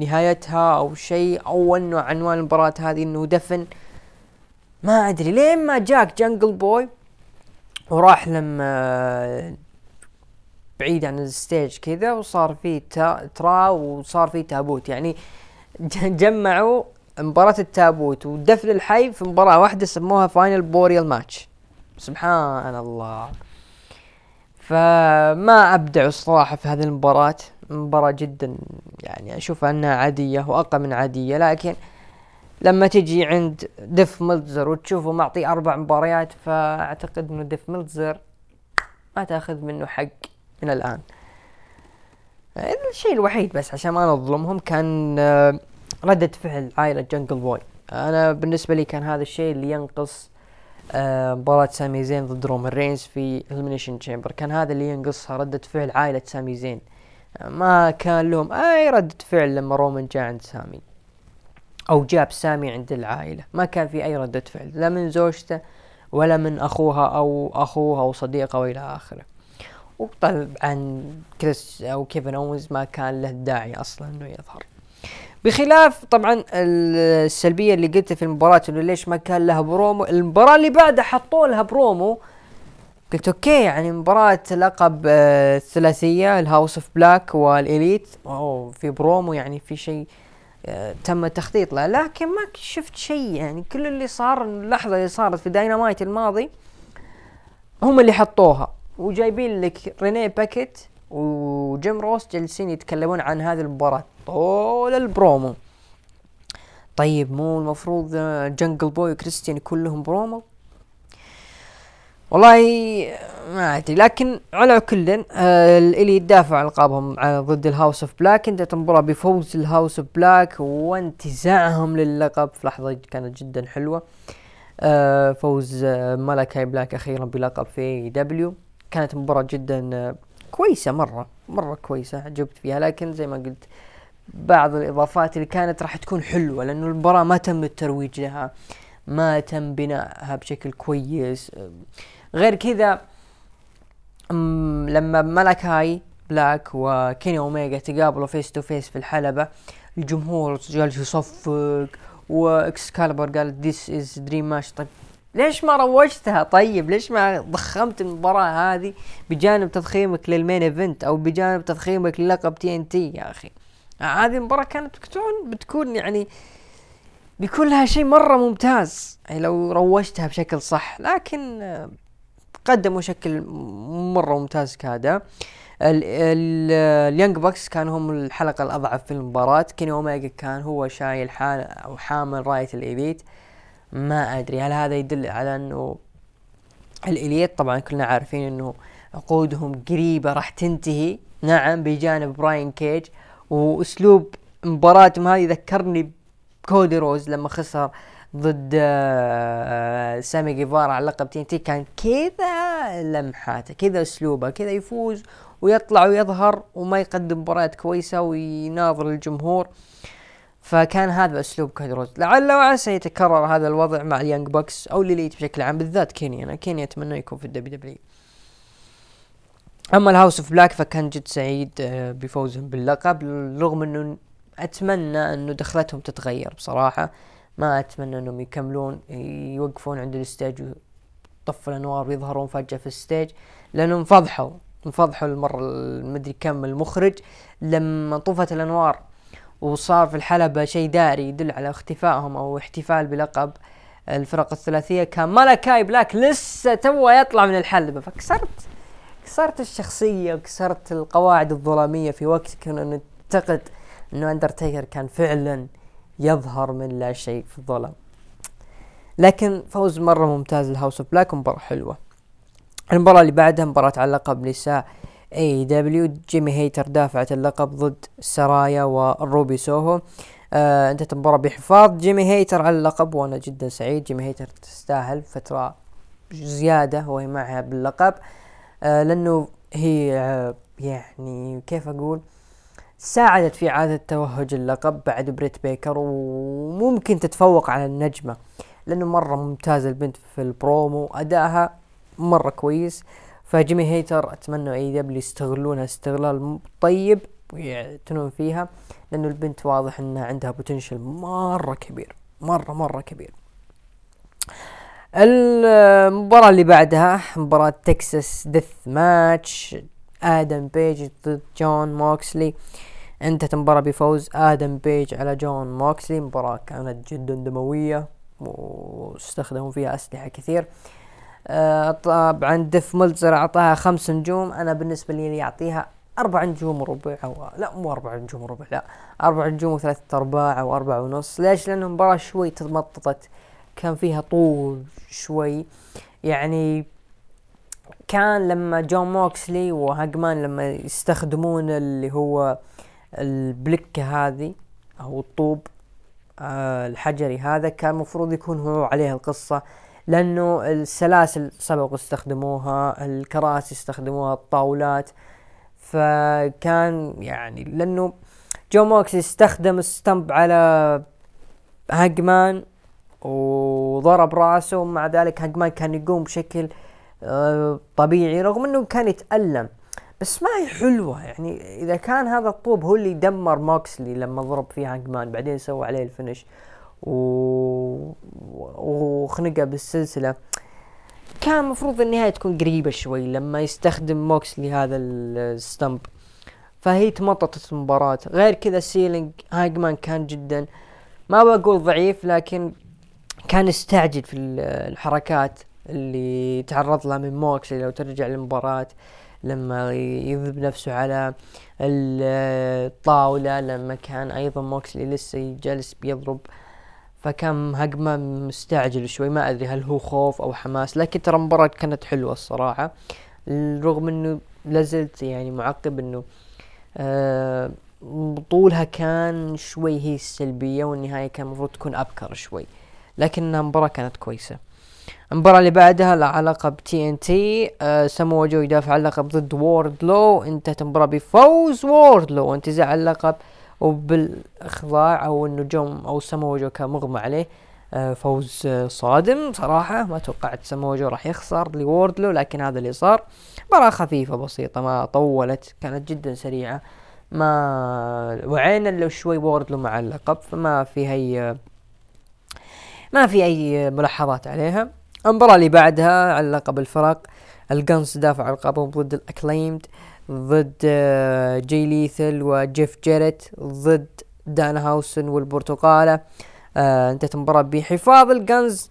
Speaker 1: نهايتها أو شيء أو إنه عنوان المباراة هذه إنه دفن. ما أدري لين ما جاك جنجل بوي وراح لما بعيد عن ال stage كذا وصار في تراب وصار في تابوت. يعني جمعوا مباراة التابوت ودفن الحي في مباراة واحدة سموها final burial match سبحان الله. فما ابدعوا الصراحة في هذه المباراة. مباراة جدا يعني أشوف أنها عادية وأقل من عادية لكن لما تجي عند ديف ملتزر وتشوفه معطي أربع مباريات فأعتقد إنه ديف ملتزر ما تأخذ منه حق. من الآن. الشيء الوحيد بس عشان ما نظلمهم كان آه، ردة فعل عائلة جنجل بوي. أنا بالنسبة لي كان هذا الشيء اللي ينقص آه، مباراة سامي زين ضد رومان رينز في ال Elimination Chamber كان هذا اللي ينقصها ردة فعل عائلة سامي زين. ما كان لهم أي ردة فعل لما رومان جاء عند سامي. أو جاب سامي عند العائلة. ما كان في أي ردة فعل. لا من زوجته ولا من أخوها أو أخوها أو صديقه وإلى آخره. وطبعا كريس أو كيفن اونز ما كان له داعي أصلا إنه يظهر. بخلاف طبعا السلبية اللي قلتها في المباراة إنه ليش ما كان لها برومو؟ المباراة اللي بعدها حطوا لها برومو. قلت okay يعني مباراة لقب آه، الثلاثية ال House of Black وال Elite أوه في برومو يعني في شيء آه، تم التخطيط له. لكن ما شفت شيء يعني كل اللي صار اللحظة اللي صارت في داينامايت الماضي هم اللي حطوها. وجايبين لك ريني باكيت وجيم روس جالسين يتكلمون عن هذه المباراة طول البرومو. طيب مو المفروض جنجل بوي وكريستيان كلهم برومو؟ والله ما أدري لكن على كل آه اللي يدافع ألقابهم ضد ال House of Black. انتهت المباراة بفوز ال House of Black وانتزاعهم للقب في لحظة كانت جدا حلوة. آه فوز آه مالاكاي بلاك أخيرا بلقب في AEW. كانت مباراة جدا آه كويسة مرة مرة كويسة عجبت فيها. لكن زي ما قلت بعض الإضافات اللي كانت راح تكون حلوة لأنه المباراة ما تم الترويج لها ما تم بنائها بشكل كويس. غير كذا لما مالاكاي بلاك وكيني اوميجا تقابلوا face to face في الحلبة الجمهور جالس يصفق واكسكالبر قال this is dream match طيب ليش ما روجتها؟ طيب ليش ما ضخمت المباراة هذه بجانب تضخيمك لل main event أو بجانب تضخيمك للقب TNT يا أخي؟ هذه المباراة كانت بتكون بتكون يعني بيكون لها شيء مرة ممتاز يعني لو روجتها بشكل صح لكن قدموا شكل مرة ممتاز كذا ال Young Bucks كانوا هم الحلقة الأضعف في المباراة كيني أوميجا كان هو شايل حال أو حامل راية ال Elite ما أدري هل هذا يدل على أنه ال Elite طبعا كلنا عارفين أنه عقودهم قريبة راح تنتهي. نعم بجانب براين كيج وأسلوب مباراتهم هذه. ذكرني بكودي رودز لما خسر ضد آه، سامي جيفارا على لقب TNT كان كذا لمحاته كذا أسلوبه كذا يفوز ويطلع ويظهر وما يقدم مباريات كويسة ويناظر الجمهور. فكان هذا أسلوب كودي رودز لعل وعسى يتكرر هذا الوضع مع ال Young Bucks أو ال Elite بشكل عام بالذات كيني أنا كيني أتمنى يكون في ال WWE أما ال House of Black فكان جد سعيد آه، بفوزهم باللقب رغم أنه أتمنى أنه دخلتهم تتغير بصراحة. ما أتمنى أنهم يكملون يوقفون عند ال stage ويطفوا الأنوار ويظهرون فجأة في ال stage لأنهم فضحوا انفضحوا المرة المدري كم المخرج لما طفت الأنوار وصار في الحلبة شيء داري يدل على اختفائهم أو احتفال بلقب الفرق الثلاثية. كان مالاكاي بلاك لسه تو يطلع من الحلبة. فكسرت كسرت الشخصية وكسرت القواعد الظلامية في وقت كنا نعتقد إنه أندرتيكر كان فعلا يظهر من لا شيء في الظلام. لكن فوز مرة ممتاز ل House of Black ومباراة حلوة. المباراة اللي بعدها مباراة على لقب نساء AEW جيمي هيتر دافعت اللقب ضد سرايا وروبي سوهو. آه انتهت المباراة بحفاظ. جيمي هيتر على اللقب وأنا جدا سعيد. جيمي هيتر تستاهل فترة زيادة وهي معها باللقب. آه لأنه هي آه يعني كيف أقول؟ ساعدت في إعادة توهج اللقب بعد بريت بيكر وممكن تتفوق على النجمة لأنه مرة ممتازة البنت في البرومو أدائها مرة كويس. فجيمي هيتر أتمنى AEW يستغلونها استغلال طيب ويعتنون فيها لأنه البنت واضح أنها عندها potential مرة كبير مرة مرة كبير. المباراة اللي بعدها مباراة Texas Death match آدم بيج ضد جون موكسلي انتهت المباراة بفوز آدم بيج على جون موكسلي مباراة كانت جدا دموية واستخدموا فيها أسلحة كثير. آه طبعا ديف ملتزر أعطاها خمس نجوم أنا بالنسبة لي يعطيها أربع نجوم وربع أو لا مو أربع نجوم وربع لا أربع نجوم وثلاثة أرباع أو أربع ونص. ليش؟ لأن المباراة شوي تمططت كان فيها طول شوي. يعني كان لما جون موكسلي وهاجمان لما يستخدمون اللي هو البلكة هذه أو الطوب آه الحجري هذا كان المفروض يكون هو عليه القصة. لأنه السلاسل سبق استخدموها الكراسي استخدموها الطاولات. فكان يعني لأنه جون موكس استخدم stomp على هانجمان وضرب رأسه ومع ذلك هانجمان كان يقوم بشكل آه، طبيعي رغم إنه كان يتألم. بس ما هي حلوة يعني إذا كان هذا الطوب هو اللي دمر موكسلي لما ضرب فيه هاجمان بعدين سوى عليه الفينش. و... وخنقة بالسلسلة. كان المفروض النهاية تكون قريبة شوي لما يستخدم موكسلي هذا الستمب فهي تمططت المباراة. غير كذا selling هاجمان كان جدا. ما بقول ضعيف لكن كان يستعجل في الحركات اللي تعرض لها من موكسلي لو ترجع للمباراة. لما يذب نفسه على الطاولة لما كان أيضا موكسلي لسه جالس بيضرب. فكان هجمة مستعجل شوي. ما أدري هل هو خوف أو حماس لكن ترى المباراة كانت حلوة الصراحة. رغم إنه لازلت يعني معقب إنه آه طولها كان شوي هي السلبية والنهاية كان المفروض تكون أبكر شوي. لكن المباراة كانت كويسة. المباراة اللي بعدها لها علاقة ب TNT آه سمو جو يدافع اللقب ضد ووردلو. انتهت المباراة بفوز ووردلو وانتزاع اللقب وبالإخضاع أو انه جوم أو سمو جو كان مغمى عليه آه فوز آه صادم صراحة. ما توقعت سمو جو راح يخسر لووردلو لكن هذا اللي صار. مباراة خفيفة بسيطة ما طولت كانت جدا سريعة. ما وعينا لو شوي ووردلو مع اللقب فما في هي ما في أي ملاحظات عليها. المباراة اللي بعدها على لقب الفرق الجنس دافع عن ضد الأكليمد. ضد آه، جي ليثل وجيف جيريت ضد دان هاوسن والبرتقالة. آه انتهت المباراة بحفاظ الجنز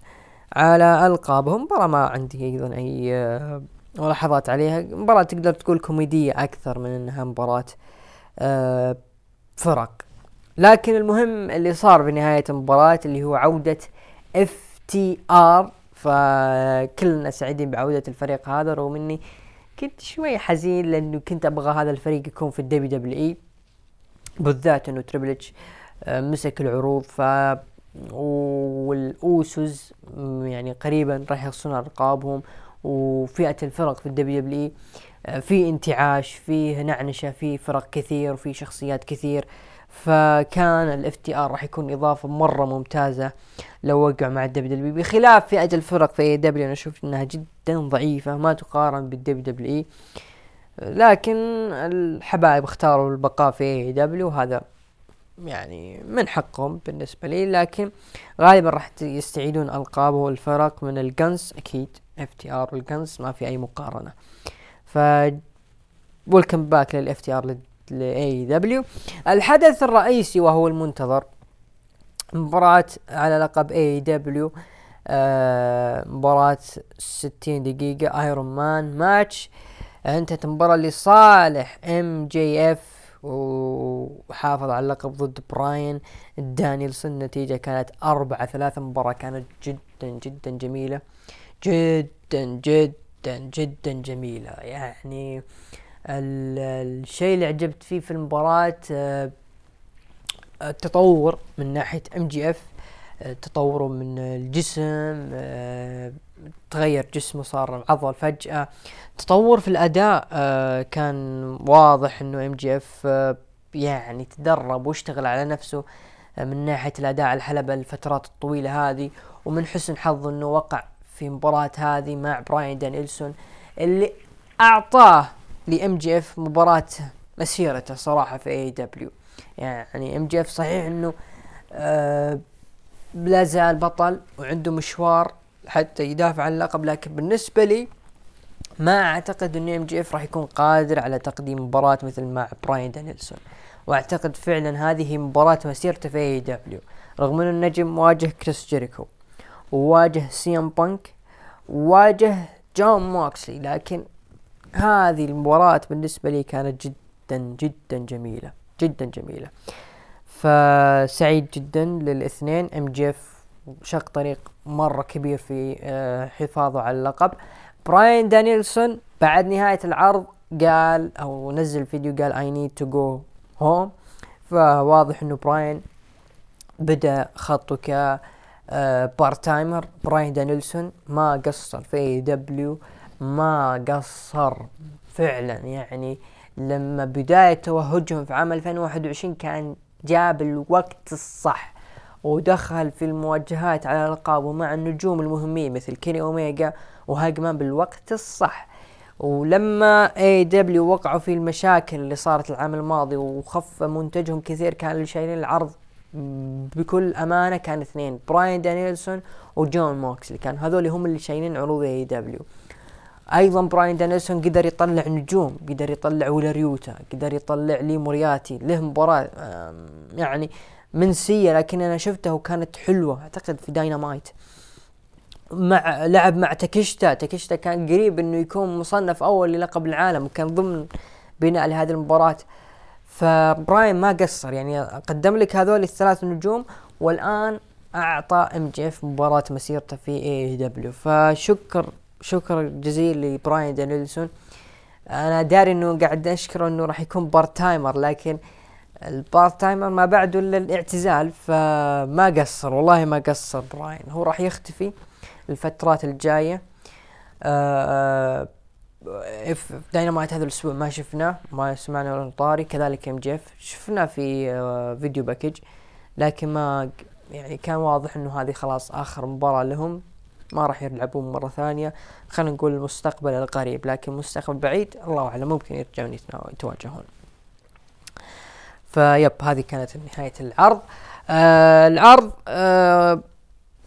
Speaker 1: على ألقابهم. مباراة ما عندي أيضا أي آه ملاحظات عليها. مباراة تقدر تقول كوميدية أكثر من إنها مباراة فرق. لكن المهم اللي صار في نهاية المباراة اللي هو عودة FTR فكلنا سعيدين بعودة الفريق هذا رغم إني كنت شوي حزين لأنه كنت أبغى هذا الفريق يكون في ال WWE بالذات إنه تريبل اتش آه، مسك العروض ف والأوسوس يعني قريبا راح يخسرون ألقابهم وفئة الفرق في ال WWE آه، في انتعاش فيه نعنشة في فرق كثير وفي شخصيات كثير. فكان ال FTR راح يكون إضافة مرة ممتازة لو وقع مع ال WW بخلاف فئه الفرق في AEW أنا أشوف إنها جدا ضعيفة ما تقارن بال WWE لكن الحبايب اختاروا البقاء في AEW هذا يعني من حقهم بالنسبة لي. لكن غالبا راح يستعيدون ألقاب الفرق من الجنس أكيد FTR والجنس ما في أي مقارنة. ف welcome back لل FTR ل AEW الحدث الرئيسي وهو المنتظر. مباراة على لقب AEW آه مباراة ستين دقيقة iron man match انتهت المباراة لصالح MJF وحافظ على اللقب ضد براين دانيلسون. النتيجة كانت أربعة ثلاثة. مباراة كانت جدا جدا جميلة. جدا جدا جدا جميلة. يعني الشيء اللي عجبت فيه في المباراة آه، التطور من ناحية MJF تطوره من الجسم آه، تغير جسمه صار عضل فجأة. تطور في الأداء آه، كان واضح إنه MJF يعني تدرب واشتغل على نفسه من ناحية الأداء على الحلبة الفترات الطويلة هذه. ومن حسن حظه إنه وقع في مباراة هذه مع براين دانيلسون اللي أعطاه ل MJF مباراة مسيرته صراحة في AEW يعني MJF صحيح إنه آه لا زال بطل وعنده مشوار حتى يدافع عن اللقب لكن بالنسبة لي ما أعتقد ان MJF راح يكون قادر على تقديم مباراة مثل مع براين دانيلسون. وأعتقد فعلا هذه مباراة مسيرته في AEW رغم إنه النجم واجه كريس جيريكو وواجه سي إم بانك وواجه جون موكسلي لكن هذه المباراة بالنسبة لي كانت جدا جدا جميلة جدا جميلة. فسعيد جدا للاثنين. MJF شق طريق مرة كبير في آه، حفاظه على اللقب. براين دانيلسون بعد نهاية العرض قال أو نزل فيديو قال I need to go home فواضح إنه براين بدأ خطه ك part timer براين دانيلسون ما قصر في AEW ما قصر فعلا. يعني لما بداية توهجهم في عام 2021 كان جاب الوقت الصح ودخل في المواجهات على الألقاب ومع النجوم المهمين مثل كيني أوميجا وهاجمان بالوقت الصح. ولما AEW وقعوا في المشاكل اللي صارت العام الماضي وخف منتجهم كثير كان اللي شايلين العرض بكل أمانة كان اثنين براين دانيلسون وجون موكسلي كان هذول هم اللي شايلين عروض AEW أيضا براين دانيلسون قدر يطلع نجوم قدر يطلع ولاريوتا قدر يطلع لي مورياتي. له مباراة يعني منسية لكن أنا شفتها وكانت حلوة أعتقد في داينامايت. مع لعب مع تاكيشتا. تاكيشتا كان قريب إنه يكون مصنف أول للقب العالم وكان ضمن بناء لهذه المباراة. فبراين ما قصر يعني قدم لك هذول الثلاث نجوم والآن أعطى MJF مباراة مسيرته في AEW فشكر شكر جزيل لبراين دانيلسون. أنا داري إنه قاعد أشكره إنه راح يكون part timer لكن ال part timer ما بعده إلا الاعتزال فما قصر والله ما قصر براين. هو راح يختفي الفترات الجاية. آه ف داينامايت هذا الأسبوع ما شفناه ما سمعنا ولا طاري كذلك MJF شفناه في آه video package لكن ما يعني كان واضح إنه هذه خلاص آخر مباراة لهم. ما راح يلعبون مرة ثانية. خلينا نقول المستقبل القريب لكن مستقبل بعيد الله أعلم ممكن يرجعون يتواجهون. فيب هذه كانت نهاية العرض. آه العرض آه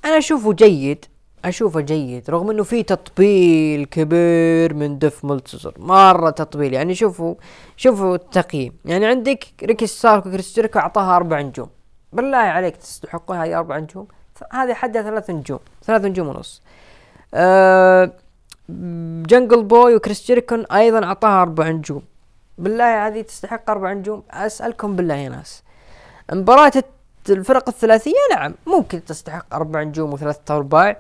Speaker 1: أنا أشوفه جيد أشوفه جيد رغم إنه في تطبيل كبير من ديف ملتزر مرة تطبيل يعني شوفوا شوفوا التقييم. يعني عندك ريكي ستارك وكريس أعطاها أربع نجوم. بالله عليك تستحقون هذه أربع نجوم؟ هذه حدها ثلاث نجوم ثلاث نجوم ونص. أه جنجل بوي وكريس جيريكو أيضا أعطاها أربع نجوم. بالله هذه تستحق أربع نجوم؟ أسألكم بالله يا ناس. مباراة الفرق الثلاثية؟ نعم ممكن تستحق أربع نجوم وثلاثة أرباع.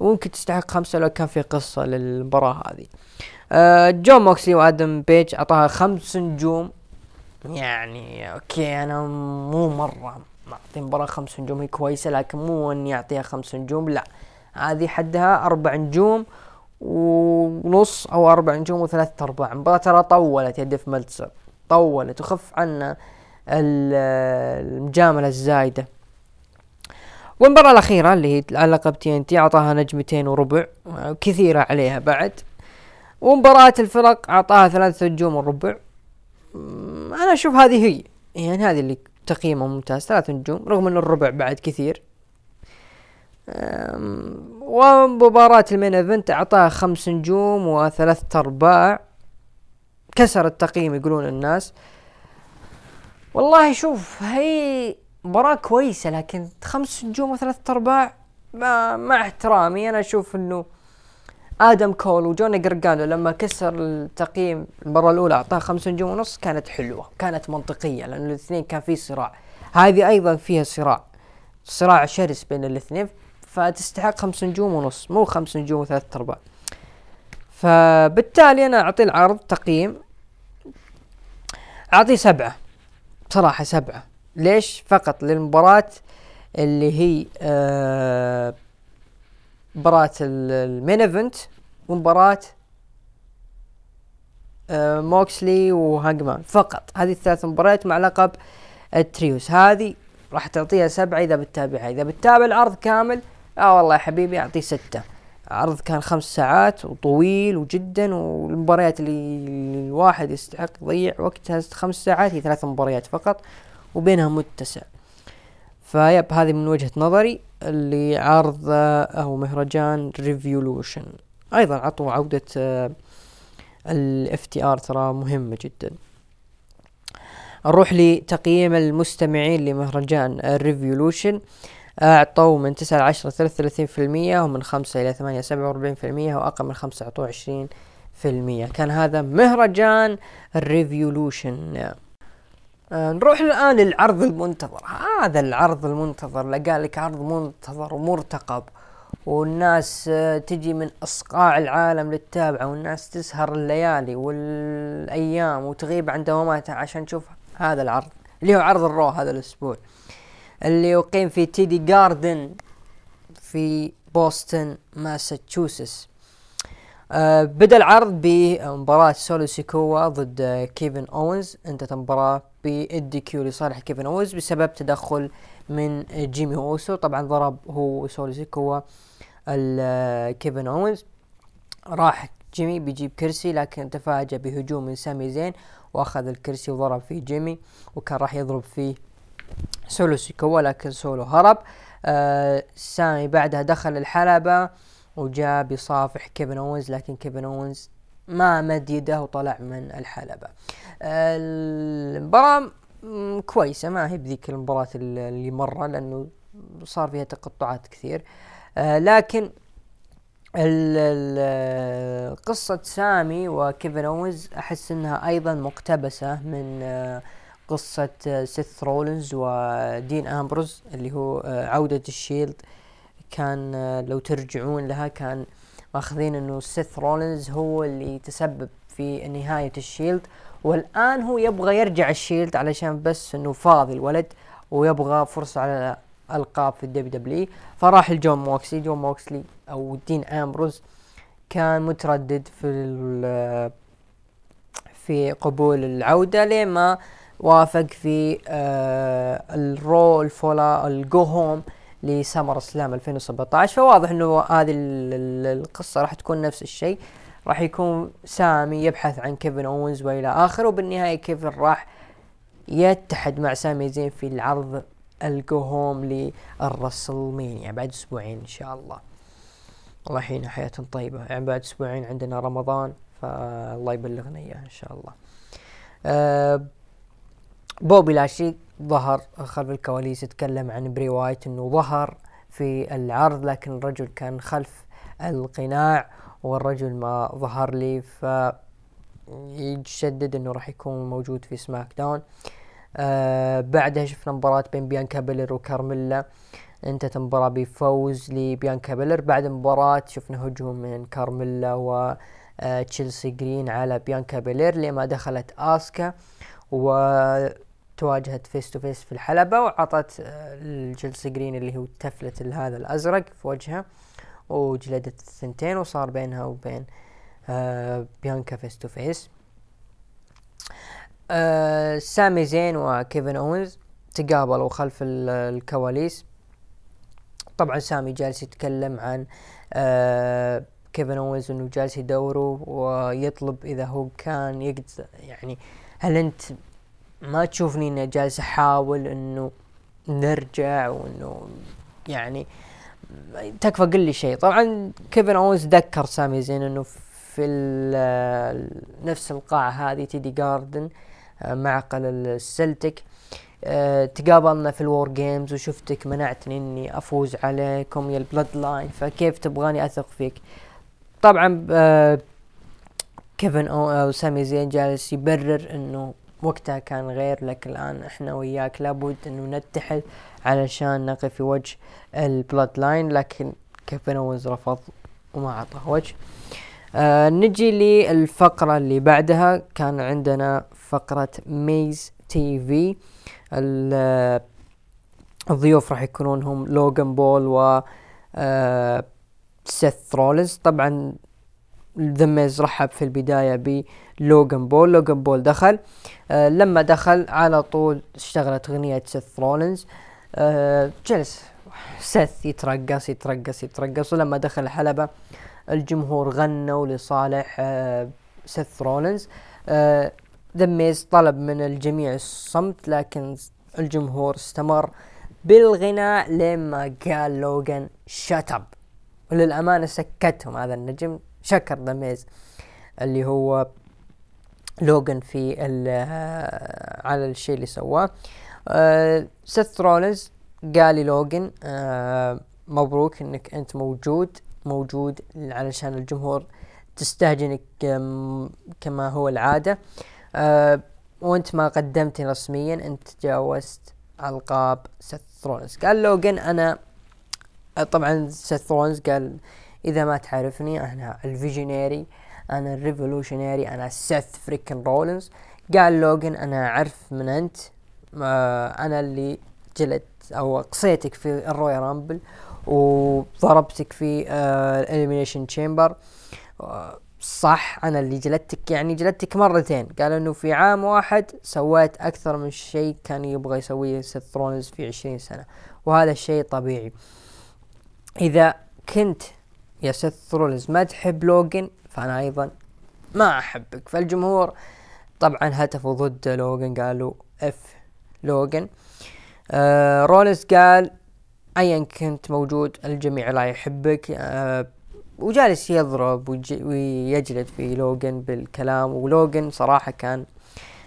Speaker 1: وممكن تستحق خمسة لو كان في قصة للمباراة هذه. أه جون موكسلي وآدم بيج أعطاها خمس نجوم. يعني okay أنا مو مرة معطي مباراة خمس نجوم هي كويسة لكن مو اني اعطيها خمس نجوم لا. هذه حدها أربع نجوم ونص أو أربع نجوم وثلاثة أرباع. المباراة ترى طولت يا ديف ملتزر طولت وخف عنا المجاملة الزايدة. والمباراة الأخيرة اللي هي على لقب TNT أعطاها نجمتين وربع كثيرة عليها بعد. ومباراة الفرق أعطاها ثلاثة نجوم وربع. أنا أشوف هذه هي يعني هذه اللي تقييمه ممتاز ثلاث نجوم رغم ان الربع بعد كثير. ومباراة ال main event أعطاها خمس نجوم وثلاثة أرباع. كسر التقييم يقولون الناس. والله شوف هي مباراة كويسة لكن خمس نجوم وثلاثة أرباع مع احترامي أنا أشوف إنه آدم كول وجوني جرجانو لما كسر التقييم المباراة الأولى أعطاه خمس نجوم ونص كانت حلوة كانت منطقية لأن الاثنين كان في صراع. هذه أيضا فيها صراع صراع شرس بين الاثنين فتستحق خمس نجوم ونص مو خمس نجوم وثلاثة أرباع. فبالتالي أنا أعطي العرض تقييم اعطيه سبعة بصراحة سبعة. ليش؟ فقط للمباراة اللي هي آه مباراة ال main event ومباراة آه موكسلي وهانجمان فقط. هذه الثلاث مباريات مع لقب ال trios. هذه راح تعطيها سبعة إذا بتتابعها. إذا بتتابع العرض كامل آه والله يا حبيبي أعطيه ستة. عرض كان خمس ساعات وطويل وجدا والمباريات اللي الواحد يستحق يضيع وقتها خمس ساعات هي ثلاث مباريات فقط وبينها متسع. فيب هذه من وجهة نظري اللي عرض آه، أو مهرجان Revolution أيضا عطوا عودة ال FTR ترى مهمة جدا. نروح لتقييم المستمعين لمهرجان Revolution اعطوا من تسعة لعشرة ثلاثة وثلاثين في المية ومن خمسة إلى ثمانية سبعة وأربعين في المية واقل من خمسة اعطوا عشرين في المية. كان هذا مهرجان Revolution آه نروح الآن للعرض المنتظر. هذا العرض المنتظر لقى لك عرض منتظر ومرتقب والناس آه تجي من أصقاع العالم لمتابعة والناس تسهر الليالي والأيام وتغيب عن دواماتها عشان تشوف هذا العرض اللي هو عرض ال Raw هذا الأسبوع اللي يقيم في TD Garden في بوسطن ماساتشوستس. آه بدأ العرض بمباراة سولو سيكوا ضد كيفن اونز انتهت المباراة ب DQ لصالح كيفن اونز بسبب تدخل من جيمي أوسو. طبعا ضرب هو سولو سيكوا كيفن اونز راح جيمي بيجيب كرسي لكن تفاجأ بهجوم من سامي زين وأخذ الكرسي وضرب فيه جيمي وكان راح يضرب فيه سولو سيكوا لكن سولو هرب. آه سامي بعدها دخل الحلبة وجاء بصافح كيفن اونز لكن كيفن اونز ما مد يده وطلع من الحلبة. آه المباراة كويسة ما هي بذيك المباراة اللي مرة لأنه صار فيها تقطعات كثير. آه لكن قصة سامي وكيفن اونز أحس إنها أيضا مقتبسة من آه قصة سيث رولنز ودين أمبروز اللي هو عودة ال Shield. كان لو ترجعون لها كان ماخذين انه سيث رولنز هو اللي تسبب في نهاية ال Shield. والآن هو يبغى يرجع ال Shield علشان بس انه فاضي الولد ويبغى فرصة على ألقاب في ال WW فراح لجون موكسلي جون موكسلي أو دين أمبروز كان متردد في في قبول العودة لما وافق في آه ال Raw الفولا ال go home. ل SummerSlam 2017 فواضح إنه هذه القصة راح تكون نفس الشيء. راح يكون سامي يبحث عن كيفن اونز وإلى آخره. وبالنهاية كيفن راح يتحد مع سامي زين في العرض ال go home ل WrestleMania بعد أسبوعين إن شاء الله. الله يحيينا حياة طيبة. يعني بعد أسبوعين عندنا رمضان فالله يبلغنا اياه إن شاء الله. أه بوبي لاشلي ظهر خلف الكواليس يتكلم عن براي وايت إنه ظهر في العرض لكن الرجل كان خلف القناع والرجل ما ظهر لي ف يشدد إنه راح يكون موجود في SmackDown. آه بعدها شفنا مباراة بين بيانكا بيلر وكارميلا. انتهت المباراة بفوز لبيانكا بيلر. بعد المباراة شفنا هجوم من كارميلا و آه تشيلسي جرين على بيانكا بيلر لما دخلت آسكا. و تواجهت face to face في الحلبة وعطت آه، تشيلسي جرين اللي هو تفلت هذا الأزرق في وجهها وجلدت الثنتين وصار بينها وبين آه بيانكا face to face آه سامي زين وكيفن اونز تقابلوا خلف الكواليس. طبعا سامي جالس يتكلم عن آه كيفن اونز إنه جالس يدوره ويطلب إذا هو كان يقدر يعني هل أنت ما تشوفني اني جالس أحاول إنه نرجع وإنه يعني تكفى قل لي شيء. طبعا كيفن اونز ذكر سامي زين إنه في نفس القاعة هذه تي دي جاردن آه، معقل السلتك أه تقابلنا في ال War Games وشفتك منعتني إني أفوز عليكم يا ال Bloodline فكيف تبغاني أثق فيك؟ طبعا أه كيفن أو سامي زين جالس يبرر إنه وقتها كان غير لك الآن. إحنا وياك لابد إنه نتحد علشان نقف في وجه ال Bloodline لكن كيفن اونز رفض وما أعطاه وجه. آه نجي للفقرة اللي بعدها. كان عندنا فقرة Miz TV. الضيوف راح يكونون هم لوغان بول و آه سيث رولز طبعا ذا ميز رحب في البداية بلوغان بول. لوغان بول دخل آه لما دخل على طول اشتغلت أغنية سيث رولينز. آه جلس. سيث يترقص يترقص يترقص. ولما دخل الحلبة الجمهور غنوا لصالح آه سيث رولينز. آه طلب من الجميع الصمت لكن الجمهور استمر بالغناء لما قال لوغان shut up وللأمانة سكتهم هذا النجم. شكر ذا ميز اللي هو لوغان في آه، على الشيء اللي سواه. آه سيث رولنز قال للوغان آه مبروك إنك أنت موجود موجود علشان الجمهور تستهجنك كما هو العادة. أه وأنت ما قدمتني رسميا أنت تجاوزت ألقاب سيث رولنز قال لوجن أنا طبعا سيث رولنز قال إذا ما تعرفني أنا ال visionary أنا ال revolutionary أنا سيث freaking رولنز قال لوجن أنا أعرف من أنت. أه أنا اللي جلدت أو قصيتك في ال Royal Rumble وضربتك في ال Elimination Chamber. صح أنا اللي جلدتك يعني جلدتك مرتين. قال إنه في عام واحد سويت أكثر من شيء كان يبغى يسويه سيث رولنز في عشرين سنة وهذا الشيء طبيعي. إذا كنت يا سيث رولنز ما تحب لوجن فأنا أيضا ما أحبك. فالجمهور طبعا هتفوا ضد لوجن قالوا F لوجن آه رولز قال ايا كنت موجود الجميع لا يحبك. آه وجالس يضرب ويجلد في لوجن بالكلام. ولوجن صراحة كان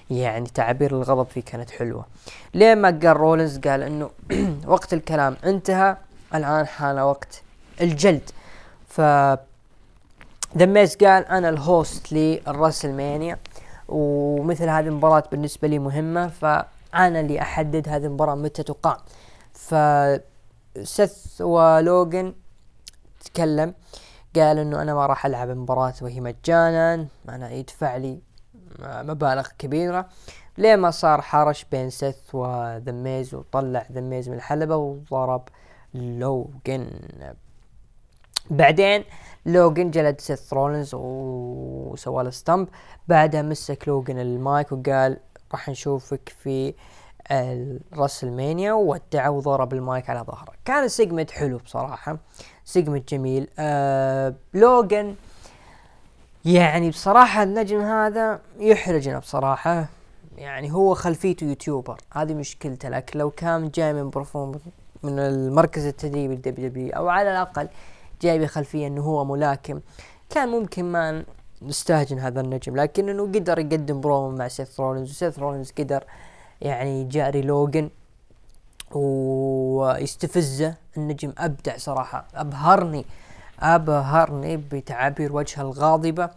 Speaker 1: يعني تعابير الغضب فيه كانت حلوة. لين ما قال رولنز قال إنه وقت الكلام انتهى الآن حان وقت الجلد. ف ذا ميز قال أنا ال host للرسلمانيا ومثل هذه المباراة بالنسبة لي مهمة فأنا اللي أحدد هذه المباراة متى تقام. ف سيث ولوجن تكلم قال إنه أنا ما راح ألعب المباراة وهي مجانا أنا يدفع لي مبالغ كبيرة. لين ما صار حرش بين سيث وذا ميز وطلع ذا ميز من الحلبة وضرب لوجن بعدين لوجن جلد سيث رولنز وسوى له stomp بعدها مسك لوجن المايك وقال راح نشوفك في الرسلمانيا ودعه وضرب المايك على ظهره. كان ال segment حلو بصراحة segment جميل. آه لوجن يعني بصراحة النجم هذا يحرجنا بصراحة. يعني هو خلفيته YouTuber هذه مشكلته. لكن لو كان جاي من perform من المركز التدريبي ال WWE أو على الأقل جاي بخلفية إنه هو ملاكم. كان ممكن ما نستهجن هذا النجم لكن إنه قدر يقدم برومو مع سيث رولينز وسيث رولينز قدر يعني جاري لوجن ويستفزه. النجم أبدع صراحة أبهرني أبهرني بتعابير وجهه الغاضبة.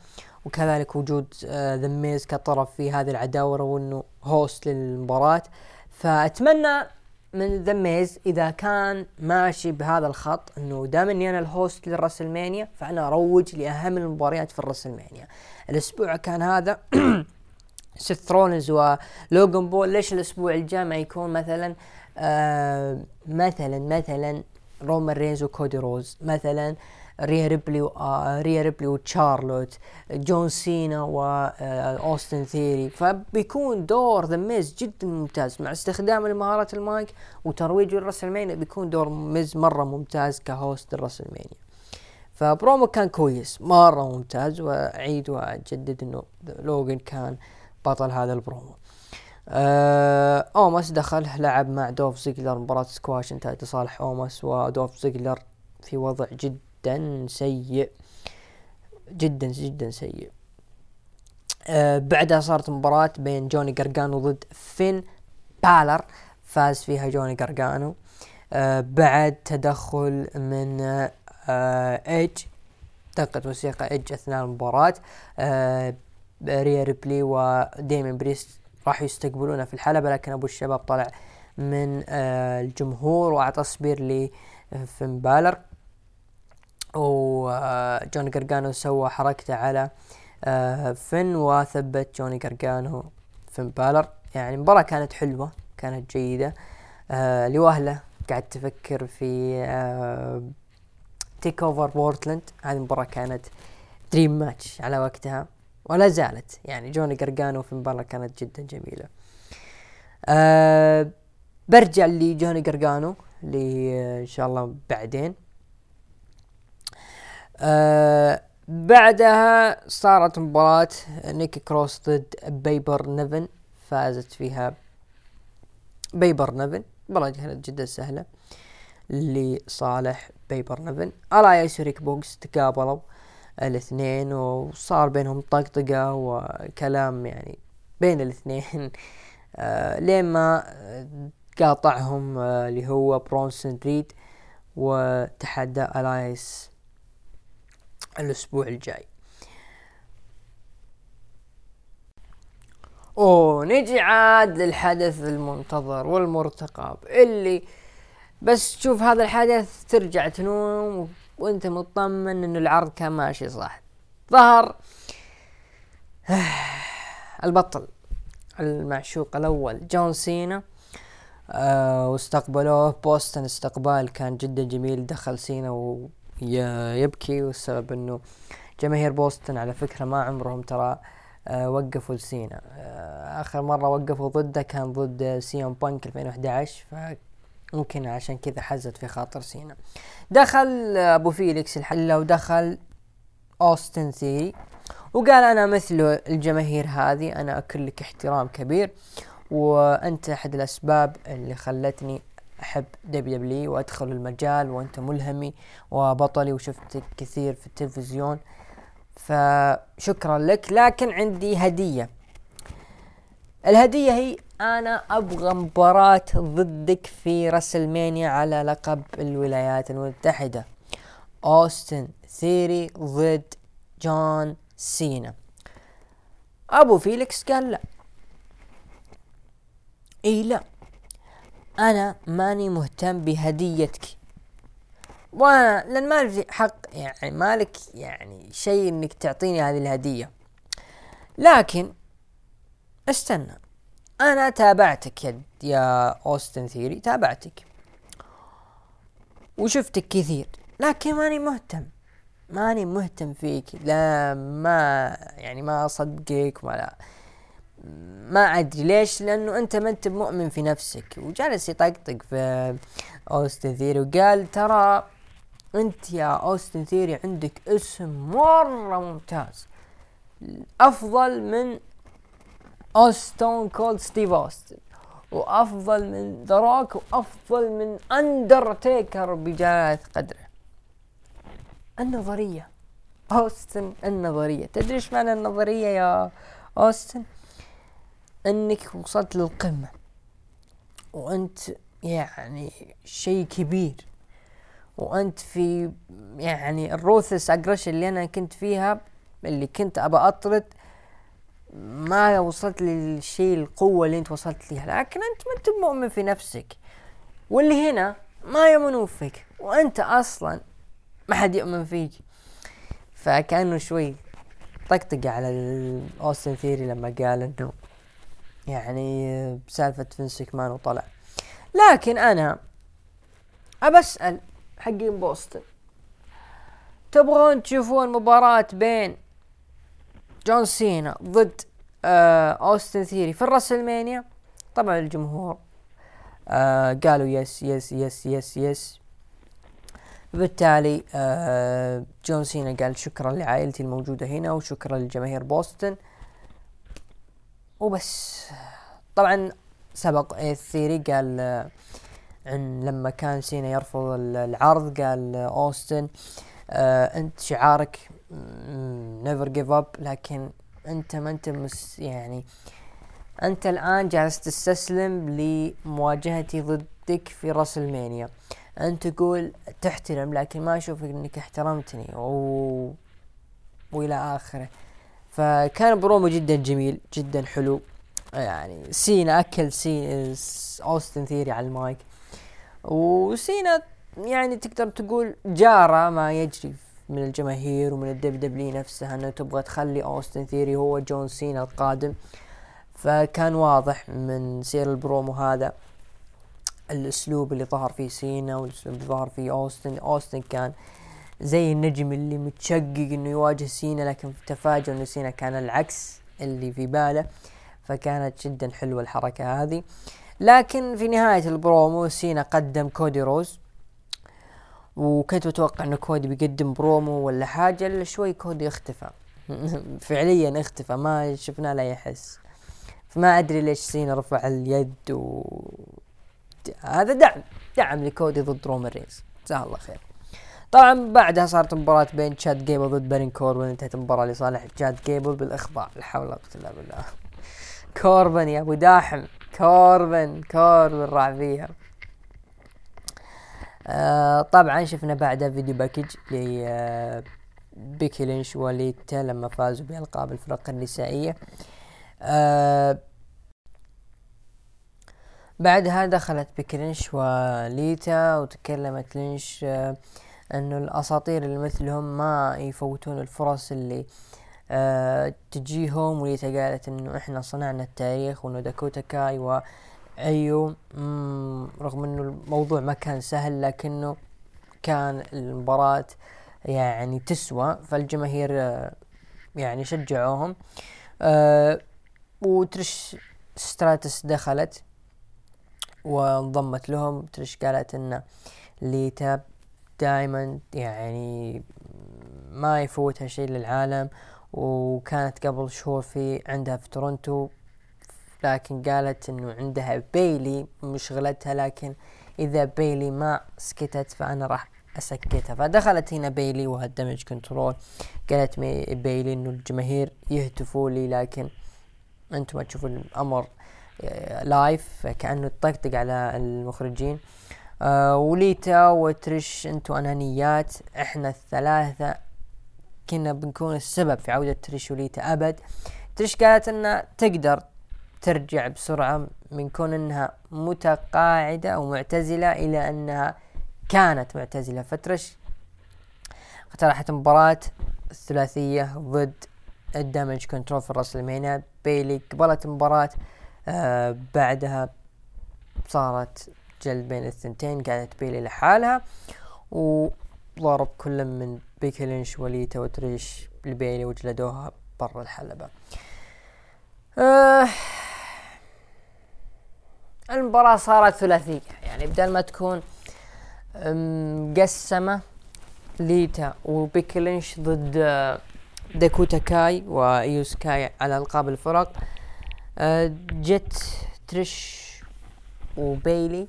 Speaker 1: وكذلك وجود ذا ميز كطرف في هذه العداوة وإنه host للمباراة. فأتمنى من ذا ميز إذا كان ماشي بهذا الخط إنه دام إني أنا ال host للرسلمانيا فأنا أروج لأهم المباريات في الرسلمانيا. الأسبوع كان هذا سيث رولنز ولوجن بول ليش الأسبوع الجاي ما يكون مثلا آه مثلا مثلا رومان رينز وكودي رودز مثلا ريا ريبلي و ريا ريبلي وتشارلوت جون سينا واوستن ثيري فبيكون دور ذا ميز جدا ممتاز. مع استخدام المهارات المايك وترويج ال WrestleMania بيكون دور ميز مرة ممتاز ك host ال WrestleMania. ف promo كان كويس مرة ممتاز وأعيد وأجدد إنه لوجن كان بطل هذا البرومو. آه أوماس دخل لعب مع دولف زيجلر مباراة سكواش انتهت لصالح اوماس ودولف زيجلر في وضع جدا سيء. جدا جدا سيء. آه بعدها صارت مباراة بين جوني قرقانو ضد فين بالر فاز فيها جوني قرقانو آه بعد تدخل من آه ايج دقت موسيقى ايج أثناء المباراة. آه ريا ريبلي وديمين بريست راح يستقبلونه في الحلبة لكن أبو الشباب طلع من آه الجمهور وأعطى spear لفين بالر. وجوني قرقانو سوى حركته على آه فن وثبت جوني قرقانو فين بالر. يعني المباراة كانت حلوة كانت جيدة. آه لوهلة قاعد تفكر في آه TakeOver Portland هذه المباراة كانت dream match على وقتها ولا زالت. يعني جوني قرقانو في المباراة كانت جدا جميلة. أه برجع لجوني قرقانو اللي إن شاء الله بعدين. أه بعدها صارت مباراة نيكي كروس ضد بيبر نيفن فازت فيها بيبر نيفن مباراة كانت جدا سهلة لصالح بيبر نيفن إلايس وريك بوقز تقابلوا الاثنين وصار بينهم طقطقة وكلام يعني بين الاثنين. آه لين ما قاطعهم آه اللي هو برونسون ريد وتحدى الايس الأسبوع الجاي. ونجي عاد للحدث المنتظر والمرتقب اللي بس تشوف هذا الحدث ترجع تنوم وأنت مطمن إنه العرض كان ماشي صح. ظهر البطل المعشوق الأول جون سينا آه واستقبلوه بوستن استقبال كان جدا جميل دخل سينا ويبكي والسبب إنه جماهير بوستن على فكرة ما عمرهم ترى آه وقفوا لسينا. آه آخر مرة وقفوا ضده كان ضد سي ام بانك 2011 فممكن عشان كذا حزت في خاطر سينا. دخل أبو فيليكس الحلبة ودخل أوستن ثيري وقال أنا مثل الجماهير هذه أنا أكن لك احترام كبير وأنت أحد الأسباب اللي خلتني أحب WWE وأدخل المجال وأنت ملهمي وبطلي وشفتك كثير في التلفزيون. فشكرا لك لكن عندي هدية. الهدية هي أنا أبغى مباراة ضدك في WrestleMania على لقب الولايات المتحدة. أوستن ثيري ضد جون سينا. أبو فيليكس قال لا. إي لا. أنا ماني مهتم بهديتك. وأنا لأن ما في حق يعني مالك يعني شيء إنك تعطيني هذه الهدية. لكن استنى أنا تابعتك يا يا أوستن ثيري تابعتك. وشفتك كثير لكن ماني مهتم. ماني مهتم فيك لا ما يعني ما أصدقك ولا ما أدري ليش؟ لأنه أنت ما أنت مؤمن في نفسك. وجالس يطقطق في أوستن ثيري وقال ترى أنت يا أوستن ثيري عندك اسم مرة ممتاز. أفضل من ستون كولد ستيف اوستن وأفضل من روك وأفضل من اندرتيكر بجلالة قدره. النظرية. أوستن النظرية. تدري إيش معنى النظرية يا أوستن؟ إنك وصلت للقمة. وأنت يعني شيء كبير. وأنت في يعني الروثس اجريشن اللي أنا كنت فيها اللي كنت أبى أطرد ما وصلت للشيء القوة اللي أنت وصلت لها لكن أنت ما أنت مؤمن في نفسك. واللي هنا ما يؤمنون فيك. وأنت أصلا ما حد يؤمن فيك. فكأنه شوي طقطق على الأوستن ثيري لما قال إنه يعني بسالفة فينس مكمان وطلع. لكن أنا ابسأل حقين بوسطن. تبغون تشوفون مباراة بين جون سينا ضد آه أوستن ثيري في ال WrestleMania؟ طبعا الجمهور آه قالوا yes yes yes yes yes. بالتالي آه جون سينا قال شكرا لعائلتي الموجودة هنا وشكرا لجماهير بوسطن. وبس. طبعا سبق الثيري قال آه عن لما كان سينا يرفض العرض قال أوستن آه أنت شعارك never give up لكن أنت ما أنت مس يعني أنت الآن جالس تستسلم لمواجهتي ضدك في WrestleMania أنت تقول تحترم لكن ما أشوف إنك احترمتني و... وإلى آخره. فكان برومو جدا جميل جدا حلو. يعني سينا أكل سي أوستن ثيري على المايك. وسينا يعني تقدر تقول جارة ما يجري من الجماهير ومن ال WWE نفسها إنه تبغى تخلي أوستن ثيري هو جون سينا القادم. فكان واضح من سير البرومو هذا الأسلوب اللي ظهر فيه سينا والأسلوب اللي ظهر فيه أوستن. أوستن كان زي النجم اللي متشقق إنه يواجه سينا لكن تفاجئ إنه سينا كان العكس اللي في باله فكانت جدا حلوة الحركة هذه. لكن في نهاية البرومو سينا قدم كودي رودز وكنت متوقع إنه كودي بيقدم برومو ولا حاجة إلا شوي كودي اختفى. فعليا اختفى ما شفنا له حس. فما أدري ليش سينا رفع اليد و هذا دعم دعم لكودي ضد رومان رينز. جزاه الله خير. طبعا بعدها صارت مباراة بين تشاد جيبل ضد بارون كوربن انتهت المباراة لصالح تشاد جيبل بالإخضاع لا حول ولا قوة إلا بالله. كوربن يا أبو داحم كوربن كوربن راح فيها. آه طبعا شفنا بعدها video package ل آه بيكي لينش وليتا لما فازوا بألقاب الفرق النسائية. آه بعدها دخلت بيكي لينش وليتا وتكلمت لينش آه إنه الأساطير اللي مثلهم ما يفوتون الفرص اللي آه تجيهم وليتا قالت إنه إحنا صنعنا التاريخ وإنه داكوتا كاي وأيو. رغم إنه الموضوع ما كان سهل لكنه كان المباراة يعني تسوى فالجماهير آه يعني شجعوهم. آه وترش ستراتس دخلت وانضمت لهم. ترش قالت ان ليتا دائما يعني ما يفوتها شيء للعالم وكانت قبل شهور في عندها في تورونتو لكن قالت إنه عندها بيلي مشغلتها لكن إذا بيلي ما سكتت فأنا راح أسكتها. فدخلت هنا بيلي وهالدمج كنترول قالت بيلي إنه الجماهير يهتفوا لي لكن أنتم تشوفوا الأمر live كانه يطقطق على المخرجين. آه وليتا وتريش انتو أنانيات إحنا الثلاثة كنا بنكون السبب في عودة تريش وليتا أبد. تريش قالت إنها تقدر ترجع بسرعة من كون إنها متقاعدة أو معتزلة إلى إنها كانت معتزلة. فتريش اقترحت مباراة الثلاثية ضد الدمج كنترول في الرسلمانيا بيلي قبلت مباراة آه بعدها صارت جلد بين الثنتين قعدت بيلي لحالها وضرب كل من بيكي لينش وليتا وتريش لبيلي وجلدوها برا الحلبة. آه المباراة صارت ثلاثية يعني بدل ما تكون مقسمة ليتا وبيكي لينش ضد داكوتا كاي وايو سكاي على ألقاب الفرق آه جت تريش وبيلي